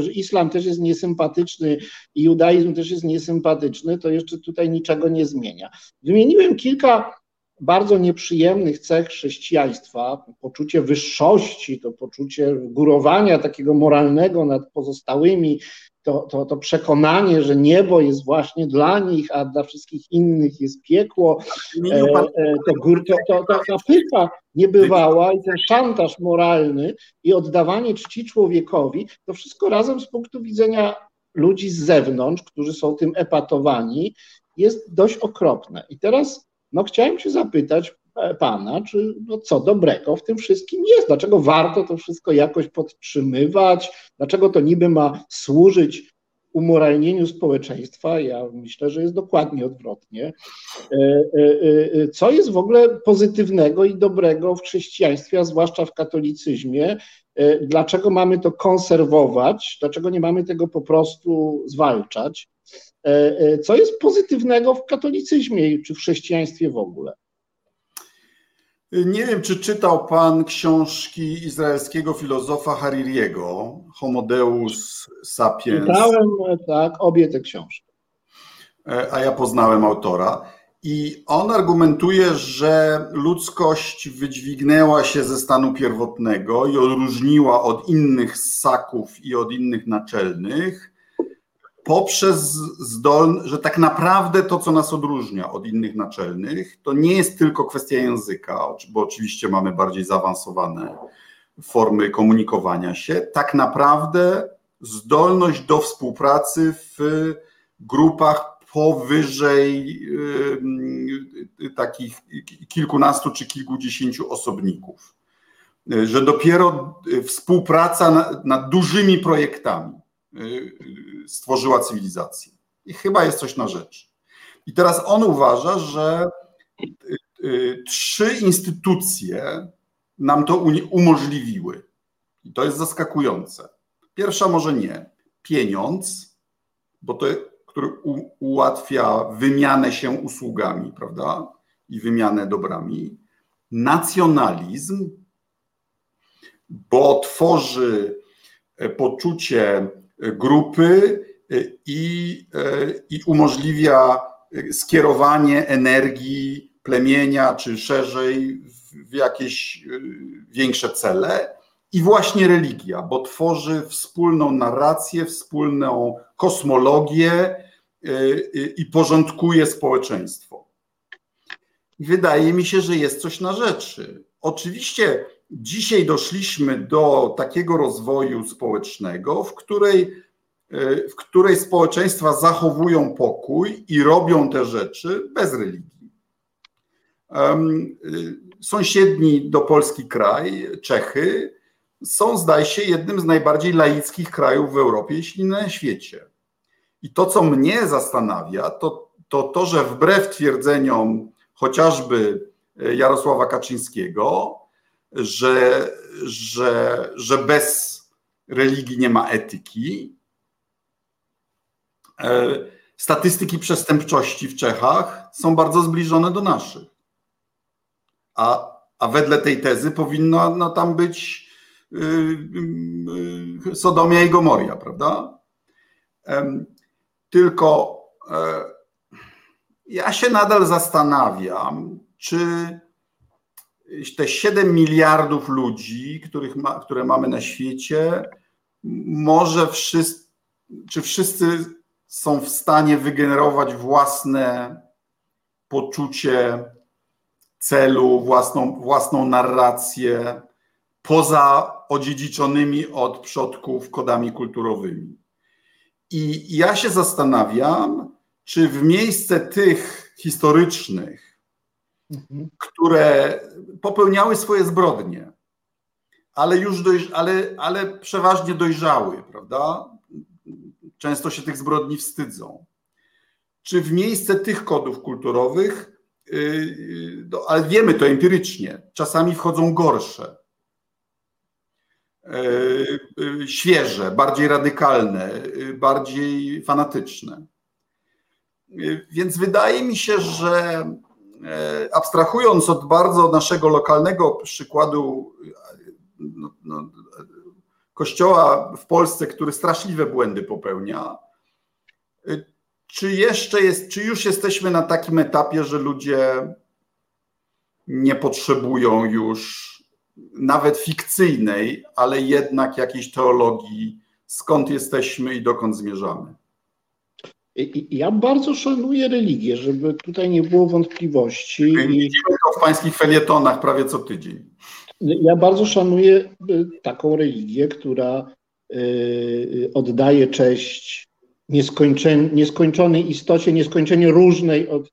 że islam też jest niesympatyczny i judaizm też jest niesympatyczny, to jeszcze tutaj niczego nie zmienia. Wymieniłem kilka bardzo nieprzyjemnych cech chrześcijaństwa, poczucie wyższości, to poczucie górowania takiego moralnego nad pozostałymi, to, to, to przekonanie, że niebo jest właśnie dla nich, a dla wszystkich innych jest piekło, e, e, to, gór, to, to, to, ta pycha niebywała i ten szantaż moralny i oddawanie czci człowiekowi, to wszystko razem z punktu widzenia ludzi z zewnątrz, którzy są tym epatowani, jest dość okropne. I teraz no, chciałem się zapytać, pana, czy no, co dobrego w tym wszystkim jest, dlaczego warto to wszystko jakoś podtrzymywać, dlaczego to niby ma służyć umoralnieniu społeczeństwa, ja myślę, że jest dokładnie odwrotnie. E, e, co jest w ogóle pozytywnego i dobrego w chrześcijaństwie, a zwłaszcza w katolicyzmie? Dlaczego mamy to konserwować? Dlaczego nie mamy tego po prostu zwalczać? Co jest pozytywnego w katolicyzmie czy w chrześcijaństwie w ogóle? Nie wiem, czy czytał Pan książki izraelskiego filozofa Haririego, Homo Deus Sapiens. Czytałem, tak, obie te książki. E, a ja poznałem autora. I on argumentuje, że ludzkość wydźwignęła się ze stanu pierwotnego i odróżniła od innych ssaków i od innych naczelnych poprzez zdolność, że tak naprawdę to, co nas odróżnia od innych naczelnych, to nie jest tylko kwestia języka, bo oczywiście mamy bardziej zaawansowane formy komunikowania się. Tak naprawdę zdolność do współpracy w grupach powyżej yy, takich kilkunastu czy kilkudziesięciu osobników. Że dopiero współpraca nad, dużymi projektami stworzyła cywilizację. I chyba jest coś na rzecz. I teraz on uważa, że y, y, trzy instytucje nam to umożliwiły. I to jest zaskakujące. Pierwsza może nie. Pieniądz, bo to, który ułatwia wymianę się usługami, prawda? I wymianę dobrami. Nacjonalizm, bo tworzy e, poczucie grupy y, i, y, i umożliwia skierowanie energii plemienia, czy szerzej w jakieś y, większe cele. I właśnie religia, bo tworzy wspólną narrację, wspólną kosmologię, i porządkuje społeczeństwo. Wydaje mi się, że jest coś na rzeczy. Oczywiście dzisiaj doszliśmy do takiego rozwoju społecznego, w której, w której społeczeństwa zachowują pokój i robią te rzeczy bez religii. Sąsiedni do Polski kraj, Czechy, są, zdaje się, jednym z najbardziej laickich krajów w Europie, jeśli nie na świecie. I to, co mnie zastanawia, to to, to że wbrew twierdzeniom chociażby e, Jarosława Kaczyńskiego, że, że, że bez religii nie ma etyki, e, statystyki przestępczości w Czechach są bardzo zbliżone do naszych. A, a wedle tej tezy powinno no, tam być yy, yy, Sodomia i Gomoria, prawda? Tylko e, ja się nadal zastanawiam, czy te 7 miliardów ludzi, których ma, które mamy na świecie, może wszyscy, czy wszyscy są w stanie wygenerować własne poczucie celu, własną, własną narrację, poza odziedziczonymi od przodków kodami kulturowymi. I ja się zastanawiam, czy w miejsce tych historycznych, mhm. które popełniały swoje zbrodnie, ale już dojrz, ale, ale przeważnie dojrzały, prawda? Często się tych zbrodni wstydzą. Czy w miejsce tych kodów kulturowych, yy, no, ale wiemy to empirycznie, czasami wchodzą gorsze, yy, świeże, bardziej radykalne, bardziej fanatyczne. Więc wydaje mi się, że abstrahując od bardzo naszego lokalnego przykładu no, no, kościoła w Polsce, który straszliwe błędy popełnia, e, czy jeszcze jest, czy już jesteśmy na takim etapie, że ludzie nie potrzebują już nawet fikcyjnej, ale jednak jakiejś teologii, skąd jesteśmy i dokąd zmierzamy? Ja bardzo szanuję religię, żeby tutaj nie było wątpliwości. Widzimy to w pańskich felietonach prawie co tydzień. Ja bardzo szanuję y, taką religię, która y, oddaje cześć nieskończonej istocie, nieskończenie różnej od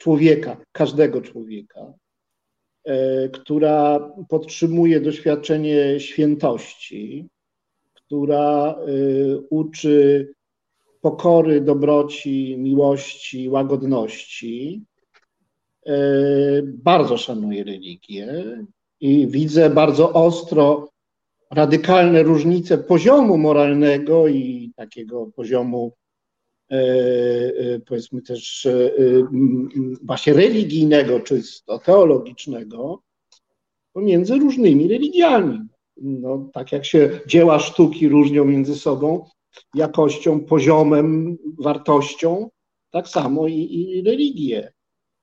człowieka, każdego człowieka, y, która podtrzymuje doświadczenie świętości, która uczy pokory, dobroci, miłości, łagodności. E, bardzo szanuję religię i widzę bardzo ostro radykalne różnice poziomu moralnego i takiego poziomu, e, e, powiedzmy też właśnie religijnego, czysto teologicznego, pomiędzy różnymi religiami. No, tak jak się dzieła sztuki różnią między sobą, jakością, poziomem, wartością, tak samo i, i religię.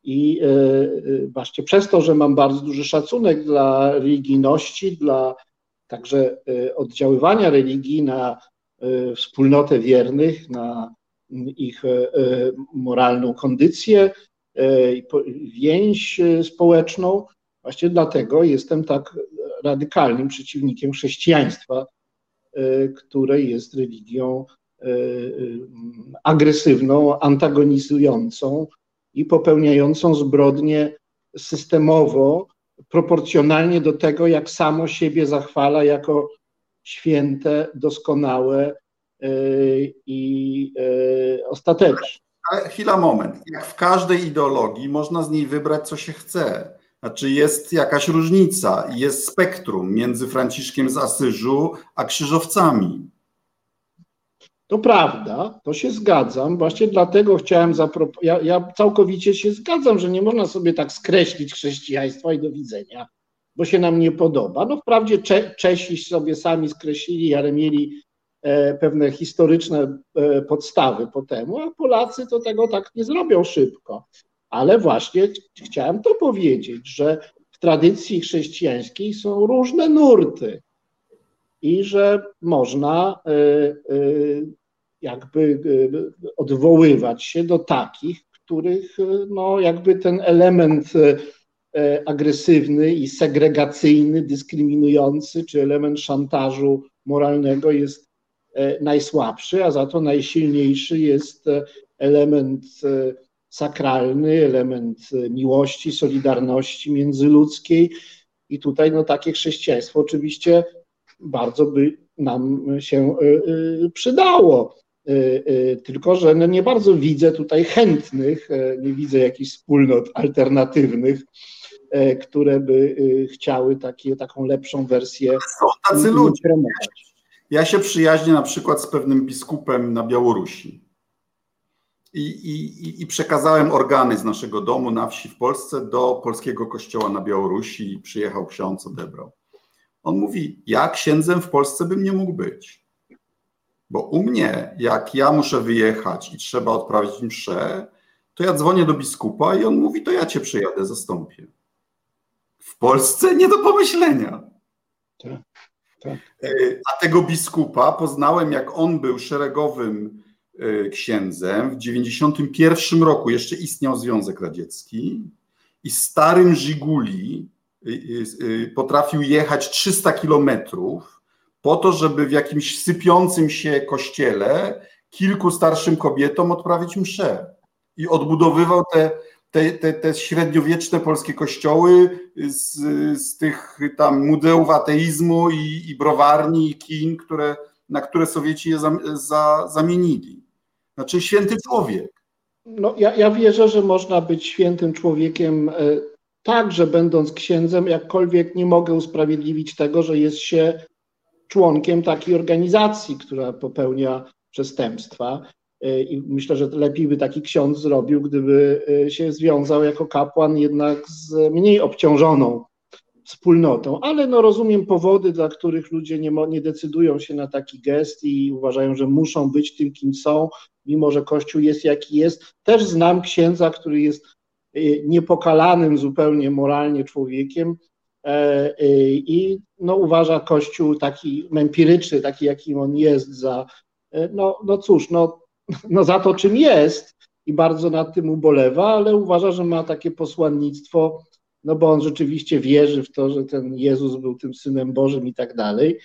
I e, e, właśnie przez to, że mam bardzo duży szacunek dla religijności, dla także e, oddziaływania religii na wspólnotę wiernych, na ich moralną kondycję, więź społeczną, właśnie dlatego jestem tak radykalnym przeciwnikiem chrześcijaństwa które jest religią e, e, agresywną, antagonizującą i popełniającą zbrodnie systemowo, proporcjonalnie do tego, jak samo siebie zachwala jako święte, doskonałe i ostateczne. Chwila, moment. Jak w każdej ideologii można z niej wybrać, co się chce. Znaczy jest jakaś różnica, jest spektrum między Franciszkiem z Asyżu a krzyżowcami. To prawda, to się zgadzam. Właśnie dlatego chciałem zaproponować. Ja, ja, całkowicie się zgadzam, że nie można sobie tak skreślić chrześcijaństwa i do widzenia, bo się nam nie podoba. No wprawdzie Cze Czesi sobie sami skreślili, ale mieli e, pewne historyczne e, podstawy po temu, a Polacy to tego tak nie zrobią szybko. Ale właśnie ch chciałem to powiedzieć, że w tradycji chrześcijańskiej są różne nurty i że można y, y, jakby odwoływać się do takich, których no, jakby ten element agresywny i segregacyjny, dyskryminujący, czy element szantażu moralnego jest najsłabszy, a za to najsilniejszy jest element sakralny, element miłości, solidarności międzyludzkiej. I tutaj no, takie chrześcijaństwo oczywiście bardzo by nam się y, y, przydało. Y, tylko, że no nie bardzo widzę tutaj chętnych, nie widzę jakichś wspólnot alternatywnych, które by chciały takie, taką lepszą wersję. Są tacy ludzie. Ja się przyjaźnię na przykład z pewnym biskupem na Białorusi i, i, i przekazałem organy z naszego domu na wsi w Polsce do polskiego kościoła na Białorusi i przyjechał ksiądz, odebrał. On mówi, ja księdzem w Polsce bym nie mógł być. Bo u mnie, jak ja muszę wyjechać i trzeba odprawić mszę, to ja dzwonię do biskupa i on mówi, to ja cię przyjadę, zastąpię. W Polsce nie do pomyślenia. Tak, tak. A tego biskupa poznałem, jak on był szeregowym księdzem. W 91 roku jeszcze istniał Związek Radziecki i starym Żiguli y, y, potrafił jechać 300 kilometrów po to, żeby w jakimś sypiącym się kościele kilku starszym kobietom odprawić mszę. I odbudowywał te, te, te, te średniowieczne polskie kościoły z, z tych tam muzeów ateizmu i, i browarni i kin, które, na które Sowieci je za, za, zamienili. Znaczy święty człowiek. No, ja, ja wierzę, że można być świętym człowiekiem e, także będąc księdzem, jakkolwiek nie mogę usprawiedliwić tego, że jest się członkiem takiej organizacji, która popełnia przestępstwa. E, I myślę, że lepiej by taki ksiądz zrobił, gdyby e, się związał jako kapłan jednak z mniej obciążoną wspólnotą, ale no rozumiem powody, dla których ludzie nie, nie decydują się na taki gest i uważają, że muszą być tym, kim są, mimo że Kościół jest jaki jest. Też znam księdza, który jest y, niepokalanym zupełnie moralnie człowiekiem e, y, i no, uważa Kościół taki empiryczny, taki jakim on jest, za, e, no, no cóż, no, no za to czym jest i bardzo nad tym ubolewa, ale uważa, że ma takie posłannictwo no bo on rzeczywiście wierzy w to, że ten Jezus był tym Synem Bożym i tak dalej.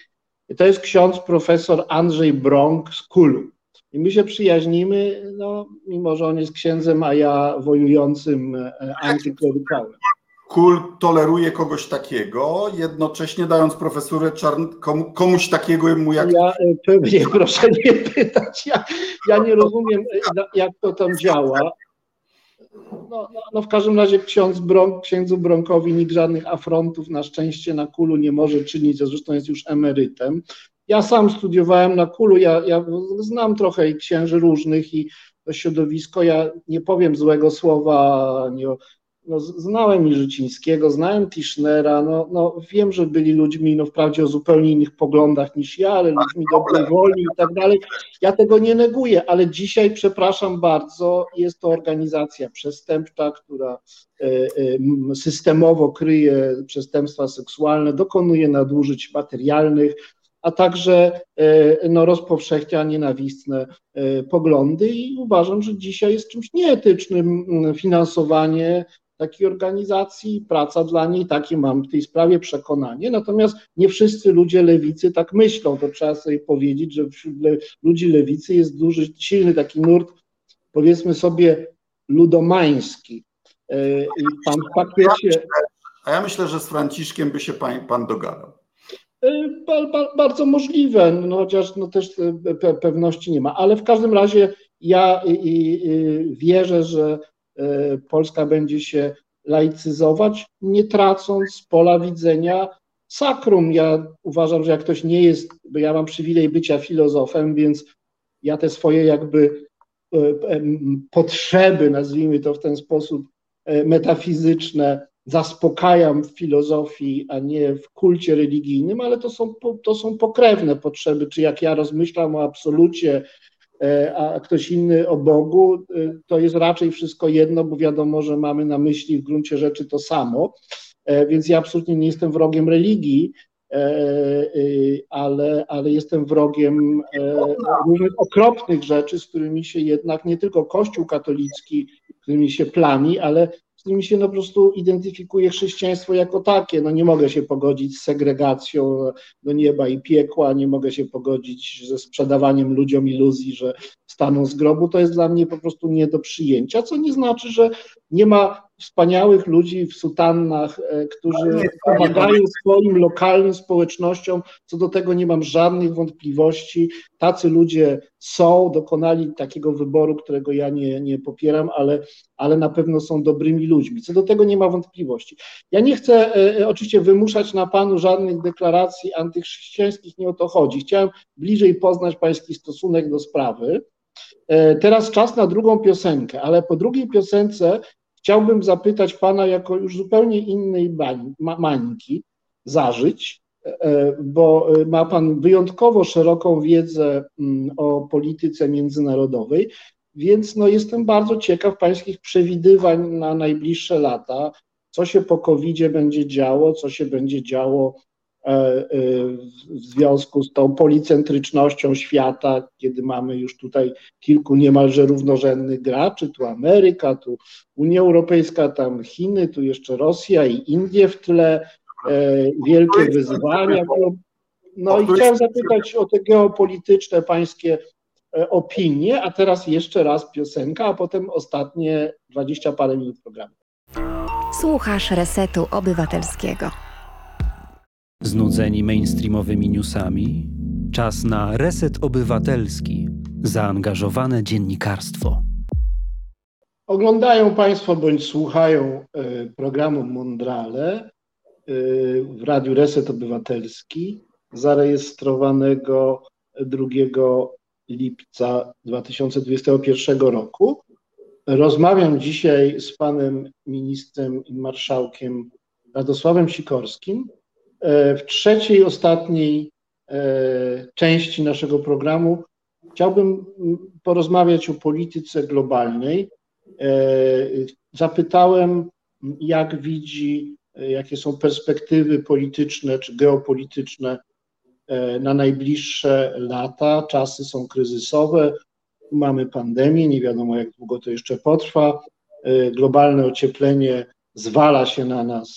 To jest ksiądz profesor Andrzej Brąk z Kulu. I my się przyjaźnimy, no, mimo że on jest księdzem, a ja wojującym e, antyklerykałem. Kul toleruje kogoś takiego, jednocześnie dając profesurę czarn komuś takiego mu jak... Ja e, pewnie proszę nie pytać, ja, ja nie rozumiem e, jak to tam działa. No, no, w każdym razie ksiądz Bronk, księdzu Bronkowi nikt żadnych afrontów na szczęście na kulu nie może czynić, zresztą jest już emerytem. Ja sam studiowałem na kulu, ja, ja znam trochę księży różnych i to środowisko, ja nie powiem złego słowa nie no, znałem Mirzycińskiego, znałem Tischnera, no, no, wiem, że byli ludźmi no, wprawdzie o zupełnie innych poglądach niż ja, ale ludźmi dobrej woli i tak dalej. Ja tego nie neguję, ale dzisiaj, przepraszam bardzo, jest to organizacja przestępcza, która e, e, systemowo kryje przestępstwa seksualne, dokonuje nadużyć materialnych, a także e, no, rozpowszechnia nienawistne poglądy i uważam, że dzisiaj jest czymś nieetycznym finansowanie takiej organizacji, praca dla niej, takie mam w tej sprawie przekonanie. Natomiast nie wszyscy ludzie lewicy tak myślą. To trzeba sobie powiedzieć, że wśród le ludzi lewicy jest duży, silny taki nurt, powiedzmy sobie, ludomański. E, I pan w pakiecie. A ja myślę, że z Franciszkiem by się pan, pan dogadał. E, ba, ba, bardzo możliwe, no, chociaż no, też pe pewności nie ma, ale w każdym razie ja i, i, wierzę, że E, Polska będzie się laicyzować, nie tracąc z pola widzenia sakrum. Ja uważam, że jak ktoś nie jest, bo ja mam przywilej bycia filozofem, więc ja te swoje jakby e, potrzeby, nazwijmy to w ten sposób, e, metafizyczne, zaspokajam w filozofii, a nie w kulcie religijnym, ale to są, to są pokrewne potrzeby. Czy jak ja rozmyślam o absolucie, a ktoś inny o Bogu, e, to jest raczej wszystko jedno, bo wiadomo, że mamy na myśli w gruncie rzeczy to samo. E, więc ja absolutnie nie jestem wrogiem religii, ale, ale jestem wrogiem różnych okropnych rzeczy, z którymi się jednak nie tylko Kościół katolicki, którymi się plami, ale którymi się no po prostu identyfikuje chrześcijaństwo jako takie. No nie mogę się pogodzić z segregacją do nieba i piekła, nie mogę się pogodzić ze sprzedawaniem ludziom iluzji, że staną z grobu. To jest dla mnie po prostu nie do przyjęcia, co nie znaczy, że nie ma wspaniałych ludzi w sutannach, e, którzy pomagają swoim lokalnym społecznościom. Co do tego nie mam żadnych wątpliwości. Tacy ludzie są, dokonali takiego wyboru, którego ja nie, nie popieram, ale, ale na pewno są dobrymi ludźmi. Co do tego nie ma wątpliwości. Ja nie chcę e, e oczywiście wymuszać na panu żadnych deklaracji antychrześcijańskich, nie o to chodzi. Chciałem bliżej poznać pański stosunek do sprawy. E, teraz czas na drugą piosenkę, ale po drugiej piosence chciałbym zapytać Pana jako już zupełnie innej bań, mańki, zażyć, e, e, bo ma Pan wyjątkowo szeroką wiedzę mm, o polityce międzynarodowej, więc no jestem bardzo ciekaw Pańskich przewidywań na najbliższe lata, co się po covid będzie działo, co się będzie działo E, e, w związku z tą policentrycznością świata, kiedy mamy już tutaj kilku niemalże równorzędnych graczy, tu Ameryka, tu Unia Europejska, tam Chiny, tu jeszcze Rosja i Indie w tle, e, wielkie wyzwania. No i chciałem zapytać o te geopolityczne pańskie opinie, a teraz jeszcze raz piosenka, a potem ostatnie dwadzieścia parę minut programu. Słuchasz Resetu Obywatelskiego. Znudzeni mainstreamowymi newsami? Czas na reset obywatelski, zaangażowane dziennikarstwo. Oglądają Państwo bądź słuchają e, programu Mondrale e, w Radiu Reset Obywatelski, zarejestrowanego 2 lipca 2021 roku. Rozmawiam dzisiaj z panem ministrem i marszałkiem Radosławem Sikorskim w trzeciej, ostatniej e, części naszego programu chciałbym porozmawiać o polityce globalnej. E, zapytałem, jak widzi, jakie są perspektywy polityczne czy geopolityczne na najbliższe lata. Czasy są kryzysowe, mamy pandemię, nie wiadomo jak długo to jeszcze potrwa. Globalne ocieplenie zwala się na nas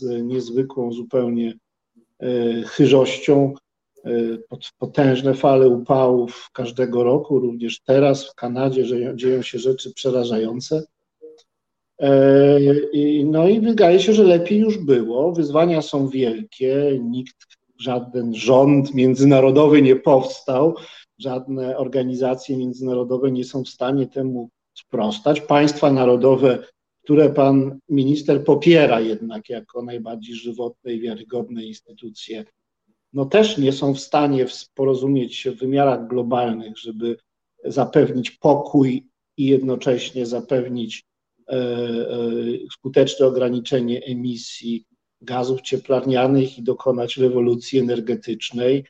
z niezwykłą zupełnie E, chyżością, e, potężne fale upałów każdego roku, również teraz w Kanadzie dzieją się rzeczy przerażające. E, no i wydaje się, że lepiej już było. Wyzwania są wielkie, nikt, żaden rząd międzynarodowy nie powstał, żadne organizacje międzynarodowe nie są w stanie temu sprostać. Państwa narodowe które pan minister popiera jednak jako najbardziej żywotne i wiarygodne instytucje, no też nie są w stanie porozumieć się w wymiarach globalnych, żeby zapewnić pokój i jednocześnie zapewnić e, e, skuteczne ograniczenie emisji gazów cieplarnianych i dokonać rewolucji energetycznej.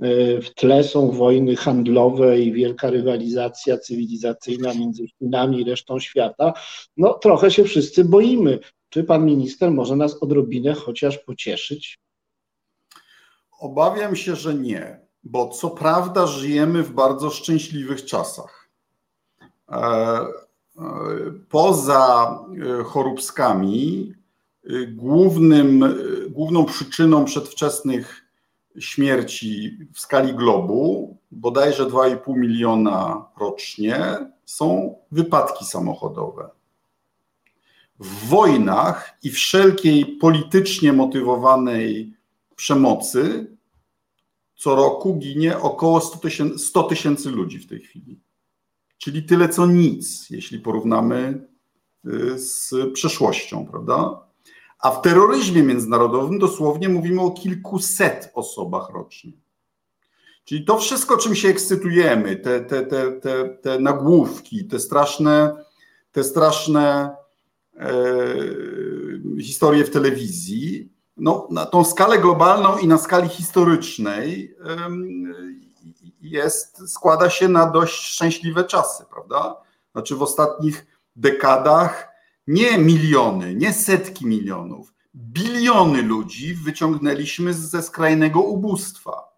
E, w tle są wojny handlowe i wielka rywalizacja cywilizacyjna między Chinami i resztą świata. No, trochę się wszyscy boimy. Czy pan minister może nas odrobinę chociaż pocieszyć? Obawiam się, że nie, bo co prawda żyjemy w bardzo szczęśliwych czasach. E, e, poza choróbskami, głównym, główną przyczyną przedwczesnych śmierci w skali globu, bodajże 2,5 miliona rocznie, są wypadki samochodowe. W wojnach i wszelkiej politycznie motywowanej przemocy co roku ginie około 100 tysięcy ludzi w tej chwili. Czyli tyle co nic, jeśli porównamy y, z przeszłością, prawda? A w terroryzmie międzynarodowym dosłownie mówimy o kilkuset osobach rocznie. Czyli to wszystko, czym się ekscytujemy, te, te, te, te, te nagłówki, te straszne, te straszne e, historie w telewizji, no, na tą skalę globalną i na skali historycznej e, jest, składa się na dość szczęśliwe czasy, prawda? Znaczy w ostatnich dekadach nie miliony, nie setki milionów, biliony ludzi wyciągnęliśmy ze skrajnego ubóstwa.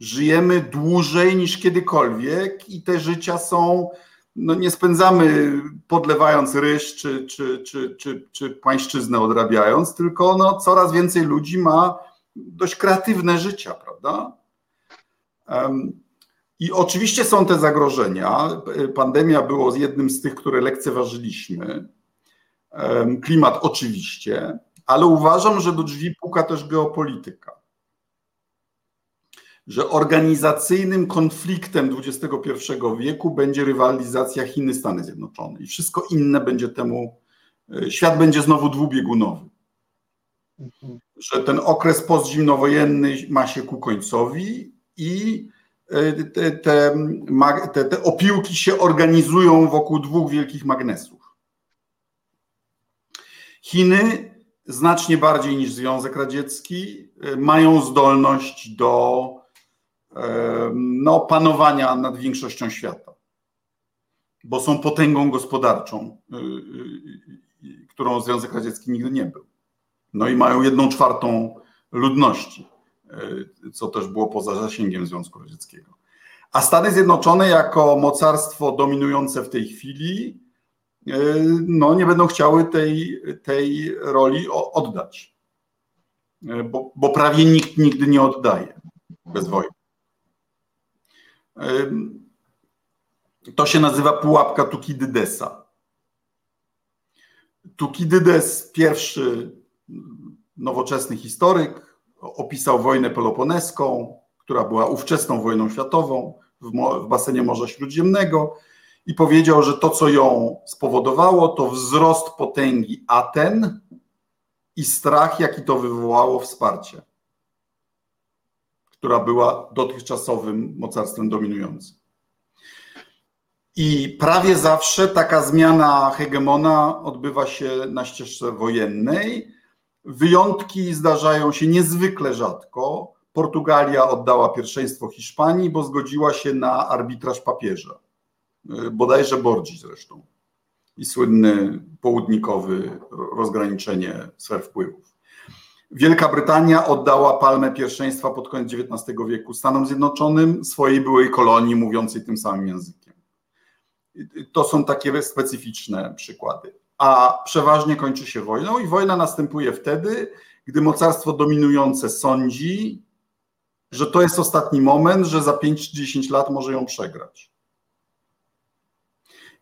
Żyjemy dłużej niż kiedykolwiek i te życia są, no nie spędzamy podlewając ryż czy, czy, czy, czy, czy pańszczyznę odrabiając, tylko no coraz więcej ludzi ma dość kreatywne życia, prawda? I oczywiście są te zagrożenia. Pandemia było jednym z tych, które lekceważyliśmy. Klimat oczywiście, ale uważam, że do drzwi puka też geopolityka. Że organizacyjnym konfliktem XXI wieku będzie rywalizacja Chiny-Stany Zjednoczone i wszystko inne będzie temu, e, świat będzie znowu dwubiegunowy. Że ten okres postzimnowojenny ma się ku końcowi i te, te, te, opiłki się organizują wokół dwóch wielkich magnesów. Chiny znacznie bardziej niż Związek Radziecki y, mają zdolność do y, no, panowania nad większością świata, bo są potęgą gospodarczą, y, którą Związek Radziecki nigdy nie był. No i mają jedną czwartą ludności, co też było poza zasięgiem Związku Radzieckiego. A Stany Zjednoczone, jako mocarstwo dominujące w tej chwili, E, no, nie będą chciały tej, tej roli oddać. E, bo, bo prawie nikt nigdy nie oddaje bez wojny. E, to się nazywa pułapka Tukidydesa. Tukidydes, pierwszy nowoczesny historyk, opisał wojnę peloponeską, która była ówczesną wojną światową w, basenie Morza Śródziemnego i powiedział, że to, co ją spowodowało, to wzrost potęgi Aten i strach, jaki to wywołało wsparcie, która była dotychczasowym mocarstwem dominującym. I prawie zawsze taka zmiana hegemona odbywa się na ścieżce wojennej. Wyjątki zdarzają się niezwykle rzadko. Portugalia oddała pierwszeństwo Hiszpanii, bo zgodziła się na arbitraż papieża bodajże Bordzi zresztą i słynny południkowy rozgraniczenie sfer wpływów. Wielka Brytania oddała palmę pierwszeństwa pod koniec XIX wieku Stanom Zjednoczonym, swojej byłej kolonii mówiącej tym samym językiem. To są takie specyficzne przykłady. A przeważnie kończy się wojną i wojna następuje wtedy, gdy mocarstwo dominujące sądzi, że to jest ostatni moment, że za 5-10 lat może ją przegrać.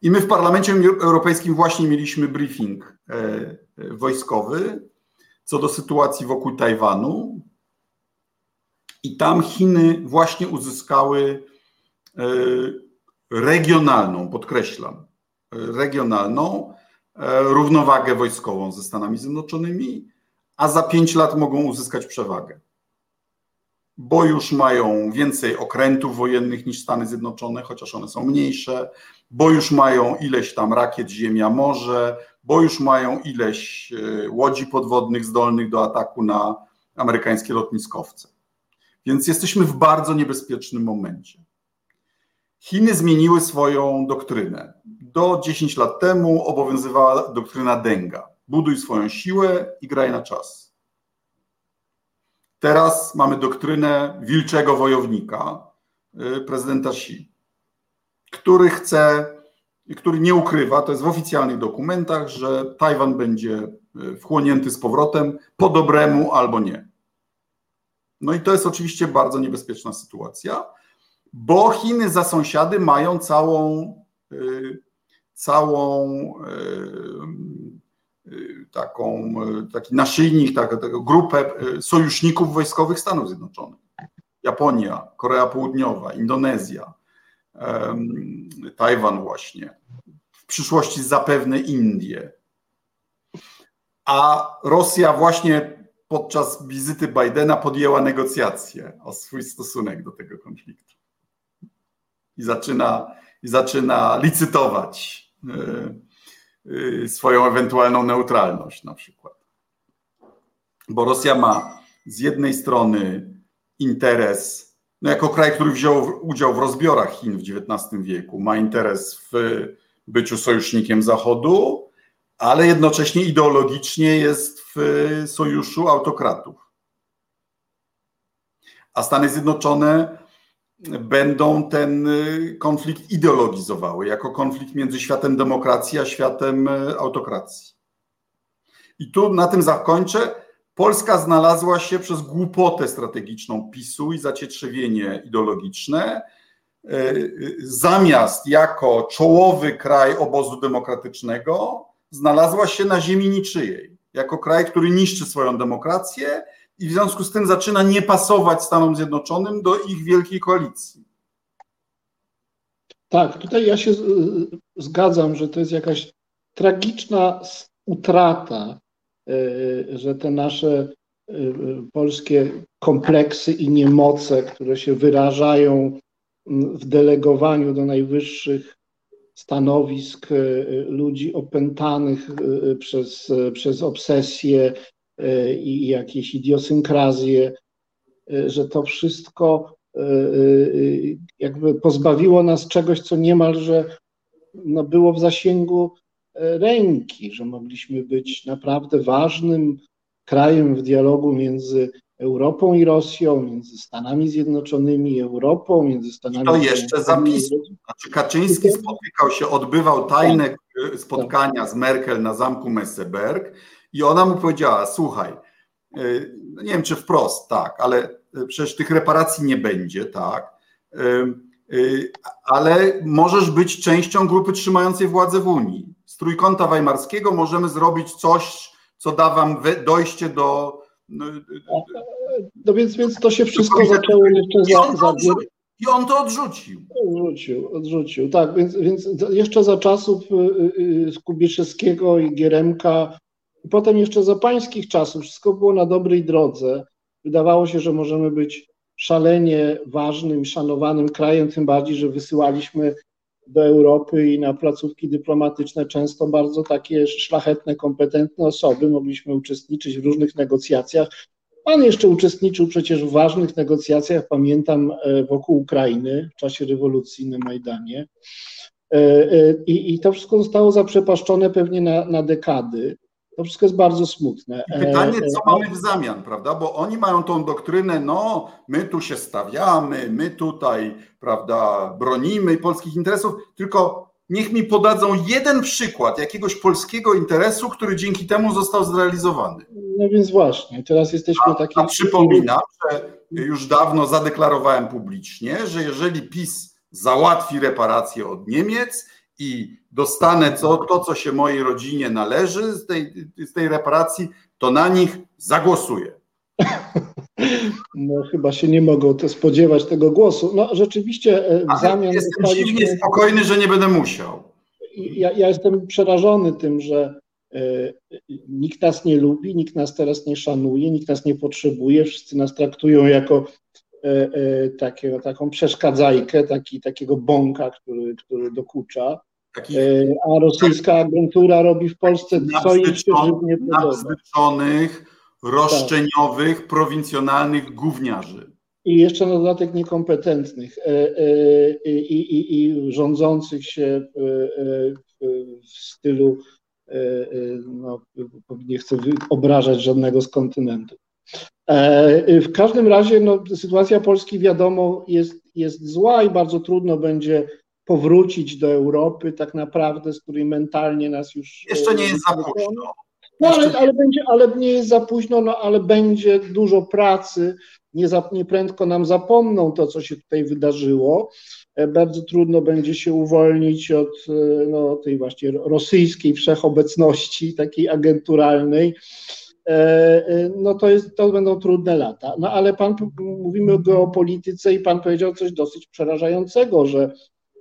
I my w Parlamencie Europejskim właśnie mieliśmy briefing e, e, wojskowy co do sytuacji wokół Tajwanu. I tam Chiny właśnie uzyskały e, regionalną, podkreślam, regionalną równowagę wojskową ze Stanami Zjednoczonymi, a za pięć lat mogą uzyskać przewagę bo już mają więcej okrętów wojennych niż Stany Zjednoczone, chociaż one są mniejsze, bo już mają ileś tam rakiet Ziemia-Morze, bo już mają ileś e, łodzi podwodnych zdolnych do ataku na amerykańskie lotniskowce. Więc jesteśmy w bardzo niebezpiecznym momencie. Chiny zmieniły swoją doktrynę. Do 10 lat temu obowiązywała doktryna Denga. Buduj swoją siłę i graj na czas. Teraz mamy doktrynę wilczego wojownika y, prezydenta Xi, który chce, który nie ukrywa, to jest w oficjalnych dokumentach, że Tajwan będzie y, wchłonięty z powrotem po dobremu albo nie. No i to jest oczywiście bardzo niebezpieczna sytuacja, bo Chiny za sąsiady mają całą, y, całą Y, taką, y, taki naszyjnik, tak, taką grupę sojuszników wojskowych Stanów Zjednoczonych. Japonia, Korea Południowa, Indonezja, Tajwan właśnie, w przyszłości zapewne Indie. A Rosja właśnie podczas wizyty Bidena podjęła negocjacje o swój stosunek do tego konfliktu. I zaczyna, i zaczyna licytować swoją ewentualną neutralność na przykład. Bo Rosja ma z jednej strony interes, no jako kraj, który wziął udział w rozbiorach Chin w XIX wieku, ma interes w byciu sojusznikiem Zachodu, ale jednocześnie ideologicznie jest w sojuszu autokratów. A Stany Zjednoczone będą ten konflikt ideologizowały jako konflikt między światem demokracji a światem autokracji. I tu na tym zakończę. Polska znalazła się przez głupotę strategiczną PiSu i zacietrzewienie ideologiczne, e, zamiast jako czołowy kraj obozu demokratycznego, znalazła się na ziemi niczyjej, jako kraj, który niszczy swoją demokrację i w związku z tym zaczyna nie pasować Stanom Zjednoczonym do ich wielkiej koalicji. Tak, tutaj ja się zgadzam, że to jest jakaś tragiczna utrata Y, że te nasze y, polskie kompleksy i niemoce, które się wyrażają w delegowaniu do najwyższych stanowisk y, ludzi opętanych przez, przez obsesje i jakieś idiosynkrazje, że to wszystko jakby pozbawiło nas czegoś, co niemalże no, było w zasięgu ręki, że mogliśmy być naprawdę ważnym krajem w dialogu między Europą i Rosją, między Stanami Zjednoczonymi i Europą, między Stanami I to jeszcze zapisu. Znaczy Kaczyński spotykał się, odbywał tajne tak. Spotkania z Merkel na zamku Messeberg i ona mu powiedziała, słuchaj, e, no nie wiem czy wprost, tak, ale e, przecież tych reparacji nie będzie, tak, ale możesz być częścią grupy trzymającej władzę w Unii z trójkąta weimarskiego możemy zrobić coś, co da wam dojście do. No, no więc, więc to się wszystko zaczęło jeszcze za, za... I on to odrzucił. Odrzucił, odrzucił. Tak, więc, więc jeszcze za czasów y, y, Kubiszewskiego i Gieremka, i potem jeszcze za pańskich czasów, wszystko było na dobrej drodze. Wydawało się, że możemy być szalenie ważnym, szanowanym krajem, tym bardziej, że wysyłaliśmy do Europy i na placówki dyplomatyczne często bardzo takie szlachetne, kompetentne osoby. Mogliśmy uczestniczyć w różnych negocjacjach. Pan jeszcze uczestniczył przecież w ważnych negocjacjach, pamiętam, e, wokół Ukrainy w czasie rewolucji na Majdanie. E, e, I, i to wszystko zostało zaprzepaszczone pewnie na, na dekady. To wszystko jest bardzo smutne. Pytanie, co mamy w zamian, prawda? Bo oni mają tą doktrynę, no, my tu się stawiamy, my tutaj, prawda, bronimy polskich interesów, tylko niech mi podadzą jeden przykład jakiegoś polskiego interesu, który dzięki temu został zrealizowany. No więc właśnie, teraz jesteśmy a, takim. A przypominam, że już dawno zadeklarowałem publicznie, że jeżeli PiS załatwi reparacje od Niemiec i dostanę co, to, co się mojej rodzinie należy z tej, z tej reparacji, to na nich zagłosuję. No chyba się nie mogą to spodziewać tego głosu. No rzeczywiście e, w zamian... Jestem dziwnie spokojny, że nie będę musiał. Ja, ja jestem przerażony tym, że e, nikt nas nie lubi, nikt nas teraz nie szanuje, nikt nas nie potrzebuje, wszyscy nas traktują jako e, takiego, taką przeszkadzajkę, taki, takiego bąka, który, który dokucza. Takich, e, a rosyjska agentura robi w Polsce co jej się nie podoba. roszczeniowych, tak. prowincjonalnych gówniarzy. I jeszcze na dodatek niekompetentnych e, e, i, i, i rządzących się w stylu, no, nie chcę obrażać żadnego z kontynentów. W każdym razie no, sytuacja Polski wiadomo jest, jest zła i bardzo trudno będzie powrócić do Europy, tak naprawdę, z której mentalnie nas już. Jeszcze nie jest za późno. No, ale, ale, będzie, ale nie jest za późno, no, ale będzie dużo pracy. Nie, za, nie prędko nam zapomną to, co się tutaj wydarzyło. E, bardzo trudno będzie się uwolnić od e, no, tej właśnie rosyjskiej wszechobecności, takiej agenturalnej. E, no to, jest, to będą trudne lata. No ale pan, mówimy o geopolityce i pan powiedział coś dosyć przerażającego, że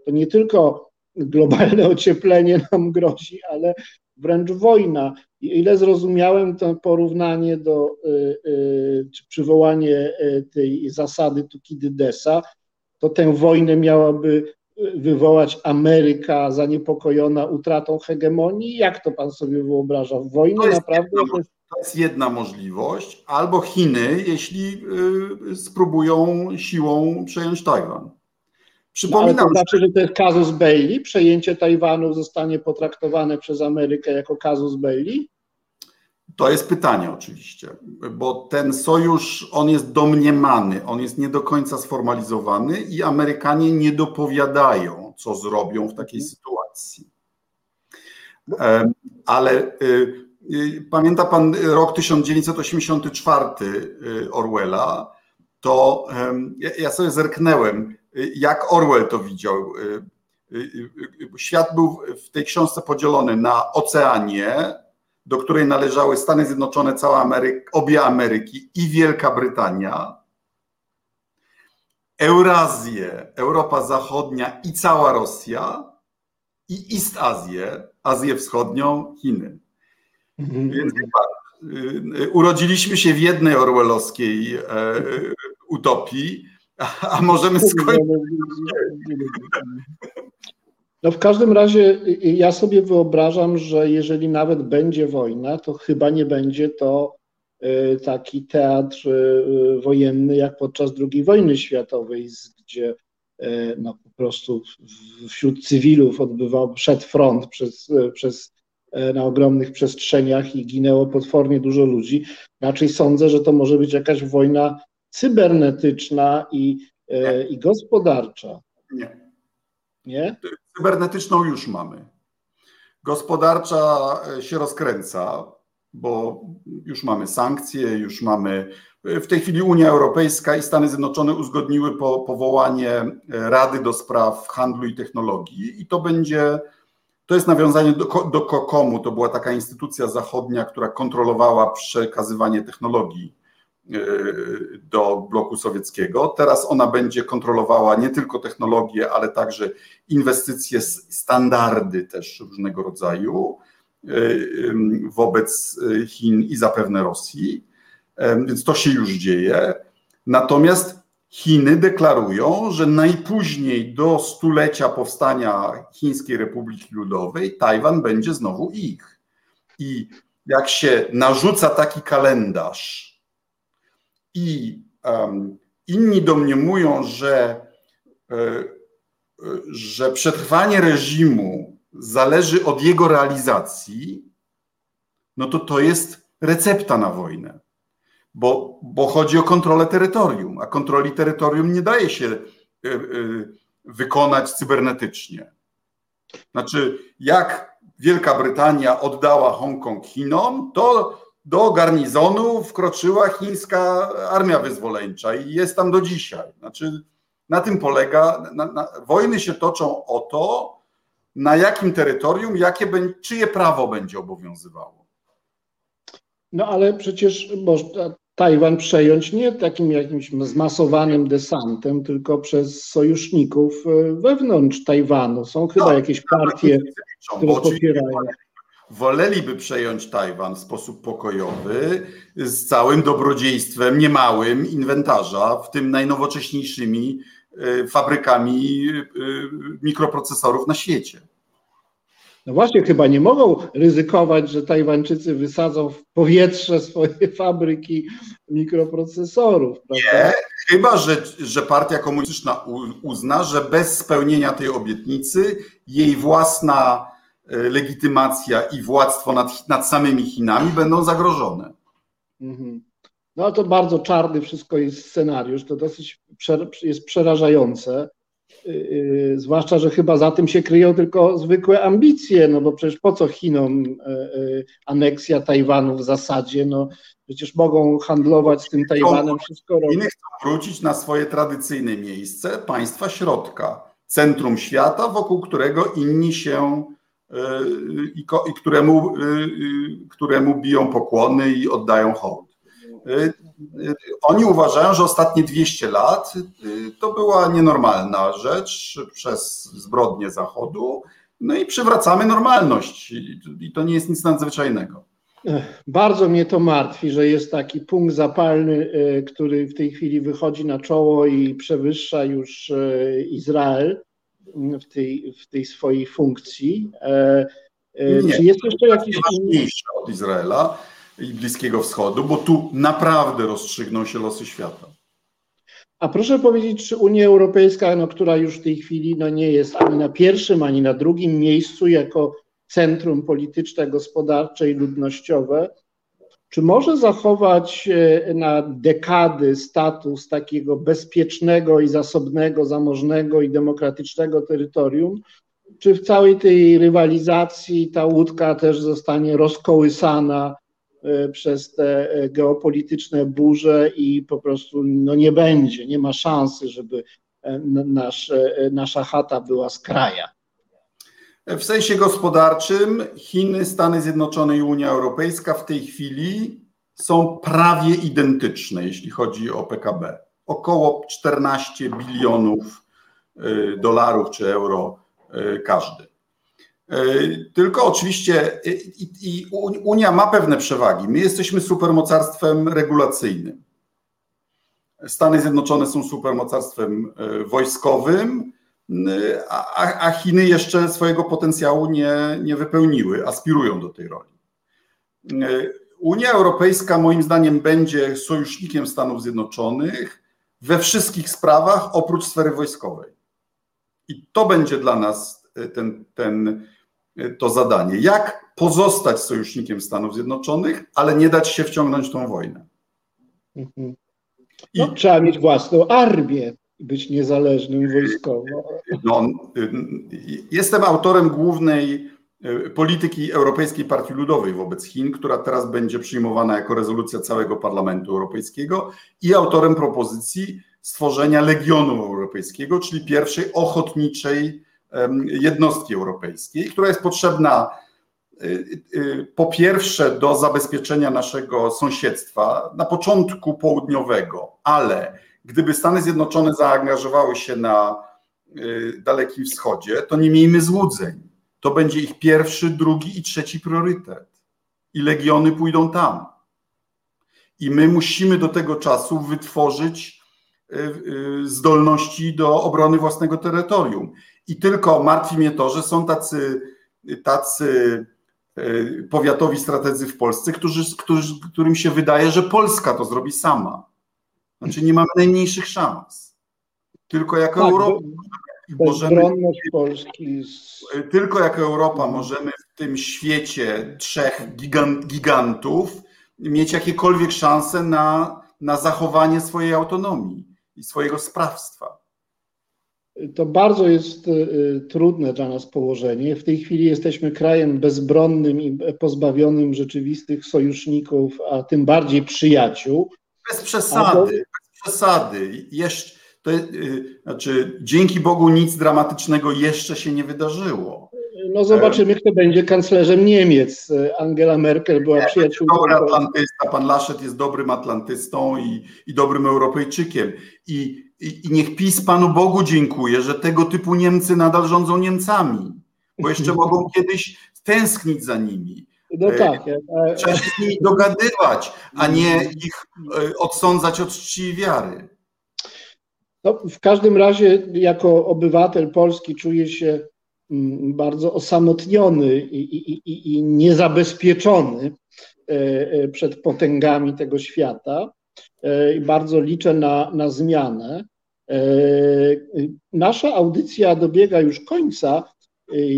to nie tylko globalne ocieplenie nam grozi, ale wręcz wojna. I ile zrozumiałem to porównanie do, y, czy przywołanie tej zasady Tukidydesa, to tę wojnę miałaby wywołać Ameryka zaniepokojona utratą hegemonii? Jak to pan sobie wyobraża? Wojna naprawdę. To jest jedna możliwość, albo Chiny, jeśli spróbują siłą przejąć Tajwan. Przypominam, no, to znaczy, że to jest kazus belli? Przejęcie Tajwanu zostanie potraktowane przez Amerykę jako kazus belli? To jest pytanie oczywiście, bo ten sojusz, on jest domniemany, on jest nie do końca sformalizowany i Amerykanie nie dopowiadają, co zrobią w takiej sytuacji. Ale y, y, pamięta pan rok 1984 y, Orwella, to ja sobie zerknęłem, jak Orwell to widział. Świat był w tej książce podzielony na Oceanie, do której należały Stany Zjednoczone, cała Ameryka, obie Ameryki i Wielka Brytania, Eurazję, Europa Zachodnia i cała Rosja i East Azję, Azję Wschodnią, Chiny. Mhm. Więc y, urodziliśmy się w jednej orwellowskiej e, utopii, a możemy skończyć. No w każdym razie ja sobie wyobrażam, że jeżeli nawet będzie wojna, to chyba nie będzie to y, taki teatr y, wojenny jak podczas II wojny światowej, gdzie y, no, po prostu wśród cywilów odbywał, przed front przez, przez, na ogromnych przestrzeniach i ginęło potwornie dużo ludzi. Raczej sądzę, że to może być jakaś wojna cybernetyczna i, i gospodarcza. Nie. Nie? Cybernetyczną już mamy. Gospodarcza e, się rozkręca, bo już mamy sankcje, już mamy. E, w tej chwili Unia Europejska i Stany Zjednoczone uzgodniły po, powołanie e, Rady do Spraw Handlu i Technologii, i to będzie. To jest nawiązanie do, do COCOM-u. To była taka instytucja zachodnia, która kontrolowała przekazywanie technologii do bloku sowieckiego. Teraz ona będzie kontrolowała nie tylko technologię, ale także inwestycje, standardy też różnego rodzaju y, wobec Chin i zapewne Rosji. Więc to się już dzieje. Natomiast Chiny deklarują, że najpóźniej do stulecia powstania Chińskiej Republiki Ludowej Tajwan będzie znowu ich. I jak się narzuca taki kalendarz, i um, inni domniemują, że, e, że przetrwanie reżimu zależy od jego realizacji, no to to jest recepta na wojnę. Bo, bo chodzi o kontrolę terytorium, a kontroli terytorium nie daje się e, wykonać cybernetycznie. Znaczy, jak Wielka Brytania oddała Hongkong Chinom, to do garnizonu wkroczyła chińska armia wyzwoleńcza i jest tam do dzisiaj. Znaczy, na tym polega, na, na, wojny się toczą o to, na jakim terytorium, jakie, czyje prawo będzie obowiązywało. No ale przecież można Tajwan przejąć nie takim jakimś zmasowanym desantem, tylko przez sojuszników e, wewnątrz Tajwanu. Są chyba no, jakieś partie, które popierają woleliby przejąć Tajwan w sposób pokojowy, z całym dobrodziejstwem, niemałym inwentarza, w tym najnowocześniejszymi e, fabrykami e, mikroprocesorów na świecie. No właśnie, chyba nie mogą ryzykować, że Tajwańczycy wysadzą w powietrze swoje fabryki mikroprocesorów. Prawda? Nie, chyba że, że partia komunistyczna uzna, że bez spełnienia tej obietnicy jej własna E, legitymacja i władztwo nad, nad samymi Chinami będą zagrożone. Mhm. No to bardzo czarny wszystko jest scenariusz, to dosyć jest przerażające. Y, y, zwłaszcza, że chyba za tym się kryją tylko zwykłe ambicje, no bo przecież po co Chinom e, aneksja Tajwanu w zasadzie, no przecież mogą handlować z tym Tajwanem, wszystko. Chiny chcą wrócić na swoje tradycyjne miejsce, państwa środka, centrum świata, wokół którego inni się i, i któremu, y, y, któremu biją pokłony i oddają hołd. Y, oni uważają, że ostatnie 200 lat to była nienormalna rzecz przez zbrodnie Zachodu, no i przywracamy normalność i to nie jest nic nadzwyczajnego. Bardzo mnie to martwi, że jest taki punkt zapalny, który w tej chwili wychodzi na czoło i przewyższa już Izrael w tej, w tej swojej funkcji. E, e, Nie, Czy jest jeszcze jakiś. ważniejsze od Izraela i Bliskiego Wschodu, bo tu naprawdę rozstrzygną się losy świata. A proszę powiedzieć, czy Unia Europejska, no, która już w tej chwili no, nie jest ani na pierwszym, ani na drugim miejscu jako centrum polityczne, gospodarcze i ludnościowe, czy może zachować e, na dekady status takiego bezpiecznego i zasobnego, zamożnego i demokratycznego terytorium? Czy w całej tej rywalizacji ta łódka też zostanie rozkołysana przez te e, geopolityczne burze i po prostu no nie będzie, nie ma szansy, żeby nasz, nasza chata była z kraja? W sensie gospodarczym Chiny, Stany Zjednoczone i Unia Europejska w tej chwili są prawie identyczne, jeśli chodzi o PKB. Około 14 bilionów y, dolarów czy euro y, każdy. Y, tylko oczywiście i, i Unia ma pewne przewagi. My jesteśmy supermocarstwem regulacyjnym. Stany Zjednoczone są supermocarstwem wojskowym, a, a Chiny jeszcze swojego potencjału nie, nie wypełniły, aspirują do tej roli. Unia Europejska, moim zdaniem, będzie sojusznikiem Stanów Zjednoczonych we wszystkich sprawach oprócz sfery wojskowej. I to będzie dla nas e, ten, ten, e, to zadanie. Jak pozostać sojusznikiem Stanów Zjednoczonych, ale nie dać się wciągnąć w tą wojnę. Mhm. No, I, trzeba mieć własną armię być niezależnym wojskowo. No, jestem autorem głównej e, polityki Europejskiej Partii Ludowej wobec Chin, która teraz będzie przyjmowana jako rezolucja całego Parlamentu Europejskiego i autorem propozycji stworzenia Legionu Europejskiego, czyli pierwszej ochotniczej jednostki europejskiej, która jest potrzebna e, e, po pierwsze do zabezpieczenia naszego sąsiedztwa na początku południowego, ale gdyby Stany Zjednoczone zaangażowały się na y, Dalekim Wschodzie, to nie miejmy złudzeń. To będzie ich pierwszy, drugi i trzeci priorytet. I legiony pójdą tam. I my musimy do tego czasu wytworzyć y, y, zdolności do obrony własnego terytorium. I tylko martwi mnie to, że są tacy, tacy powiatowi strategzy w Polsce, którzy, którzy, którym się wydaje, że Polska to zrobi sama. Znaczy nie mamy najmniejszych szans. Tylko jako tak, Europa możemy, Polski tylko jako Europa możemy w tym świecie trzech gigant, gigantów mieć jakiekolwiek szanse na, na zachowanie swojej autonomii i swojego sprawstwa. To bardzo jest y, trudne dla nas położenie. W tej chwili jesteśmy krajem bezbronnym i pozbawionym rzeczywistych sojuszników, a tym bardziej przyjaciół. Bez przesady przesady. Jeszcze, to, yy, znaczy, dzięki Bogu nic dramatycznego jeszcze się nie wydarzyło. No zobaczymy, kto będzie kanclerzem Niemiec. Angela Merkel była przyjaciółką. Dobry atlantysta, pan Laszet jest dobrym atlantystą i, i dobrym Europejczykiem. I, i, I niech PiS Panu Bogu dziękuję, że tego typu Niemcy nadal rządzą Niemcami, bo jeszcze mogą kiedyś tęsknić za nimi. No e, tak. Trzeba się z nimi dogadywać, a nie ich e, odsądzać od czci i wiary. No, w każdym razie, jako obywatel Polski, czuję się mm, bardzo osamotniony i, i, i, i niezabezpieczony e, przed potęgami tego świata. I bardzo liczę na, na zmianę. Nasza audycja dobiega już końca,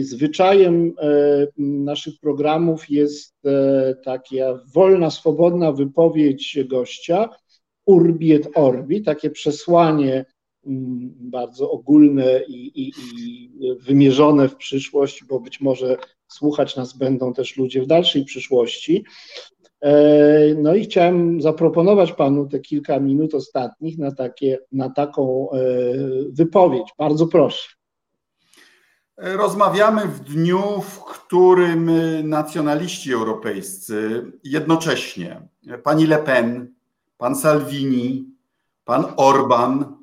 Zwyczajem e, naszych programów jest e, taka wolna, swobodna wypowiedź gościa, urbi et orbi, takie przesłanie mm, bardzo ogólne i, i, i, wymierzone w przyszłość, bo być może słuchać nas będą też ludzie w dalszej przyszłości. E, no i chciałem zaproponować panu te kilka minut ostatnich na, takie, na taką wypowiedź. Bardzo proszę. Rozmawiamy w dniu, w którym nacjonaliści europejscy jednocześnie, pani Le Pen, pan Salvini, pan Orban,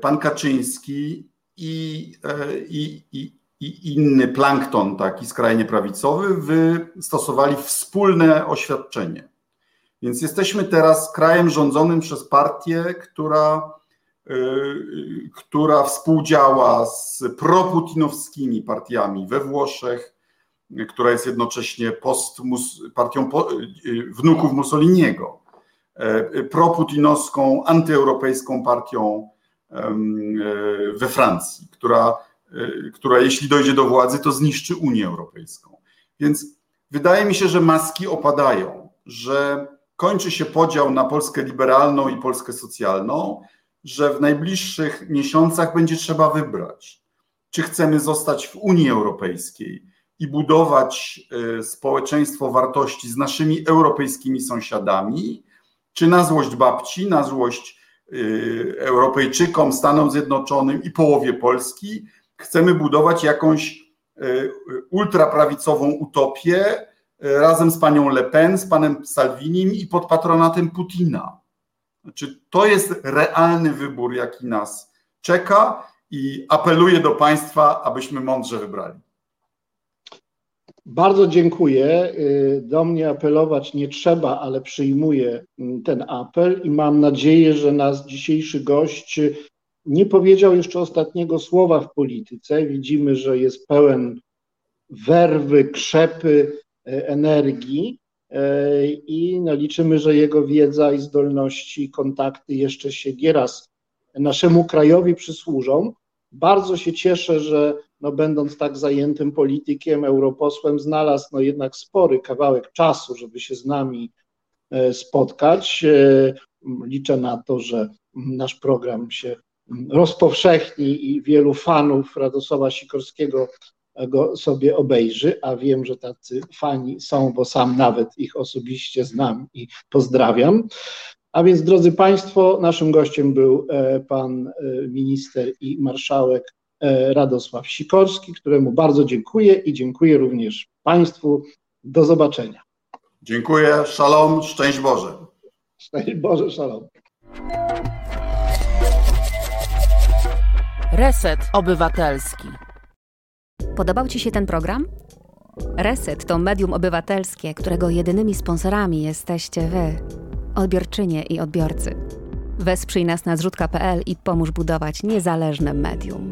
pan Kaczyński i, i, i, i inny plankton taki skrajnie prawicowy wystosowali wspólne oświadczenie. Więc jesteśmy teraz krajem rządzonym przez partię, która Y, która współdziała z proputinowskimi partiami we Włoszech, która jest jednocześnie post partią y, wnuków Mussoliniego. proputinowską, antyeuropejską partią we Francji, która, która jeśli dojdzie do władzy, to zniszczy Unię Europejską. Więc wydaje mi się, że maski opadają, że kończy się podział na Polskę liberalną i Polskę socjalną, że w najbliższych miesiącach będzie trzeba wybrać, czy chcemy zostać w Unii Europejskiej i budować y, społeczeństwo wartości z naszymi europejskimi sąsiadami, czy na złość babci, na złość y, Europejczykom, Stanom Zjednoczonym i połowie Polski, chcemy budować jakąś y, ultraprawicową utopię razem z panią Le Pen, z panem Salvinim i pod patronatem Putina. Znaczy, to jest realny wybór, jaki nas czeka i apeluję do Państwa, abyśmy mądrze wybrali. Bardzo dziękuję. Y, do mnie apelować nie trzeba, ale przyjmuję mm, ten apel i mam nadzieję, że nasz dzisiejszy gość nie powiedział jeszcze ostatniego słowa w polityce. Widzimy, że jest pełen werwy, krzepy, y, energii y, i no, liczymy, że jego wiedza i zdolności, kontakty jeszcze się nieraz naszemu krajowi przysłużą. Bardzo się cieszę, że no, będąc tak zajętym politykiem, europosłem, znalazł no, jednak spory kawałek czasu, żeby się z nami e, spotkać. E, liczę na to, że nasz program się rozpowszechni i wielu fanów Radosława Sikorskiego go sobie obejrzy, a wiem, że tacy fani są, bo sam nawet ich osobiście znam i pozdrawiam. A więc, drodzy Państwo, naszym gościem był e, pan minister i marszałek E, Radosław Sikorski, któremu bardzo dziękuję i dziękuję również Państwu. Do zobaczenia. Dziękuję, szalom, szczęść Boże. Szczęść Boże, szalom. Reset Obywatelski. Podobał Ci się ten program? Reset to medium obywatelskie, którego jedynymi sponsorami jesteście Wy, odbiorczynie i odbiorcy. Wesprzyj nas na zrzutka.pl i pomóż budować niezależne medium.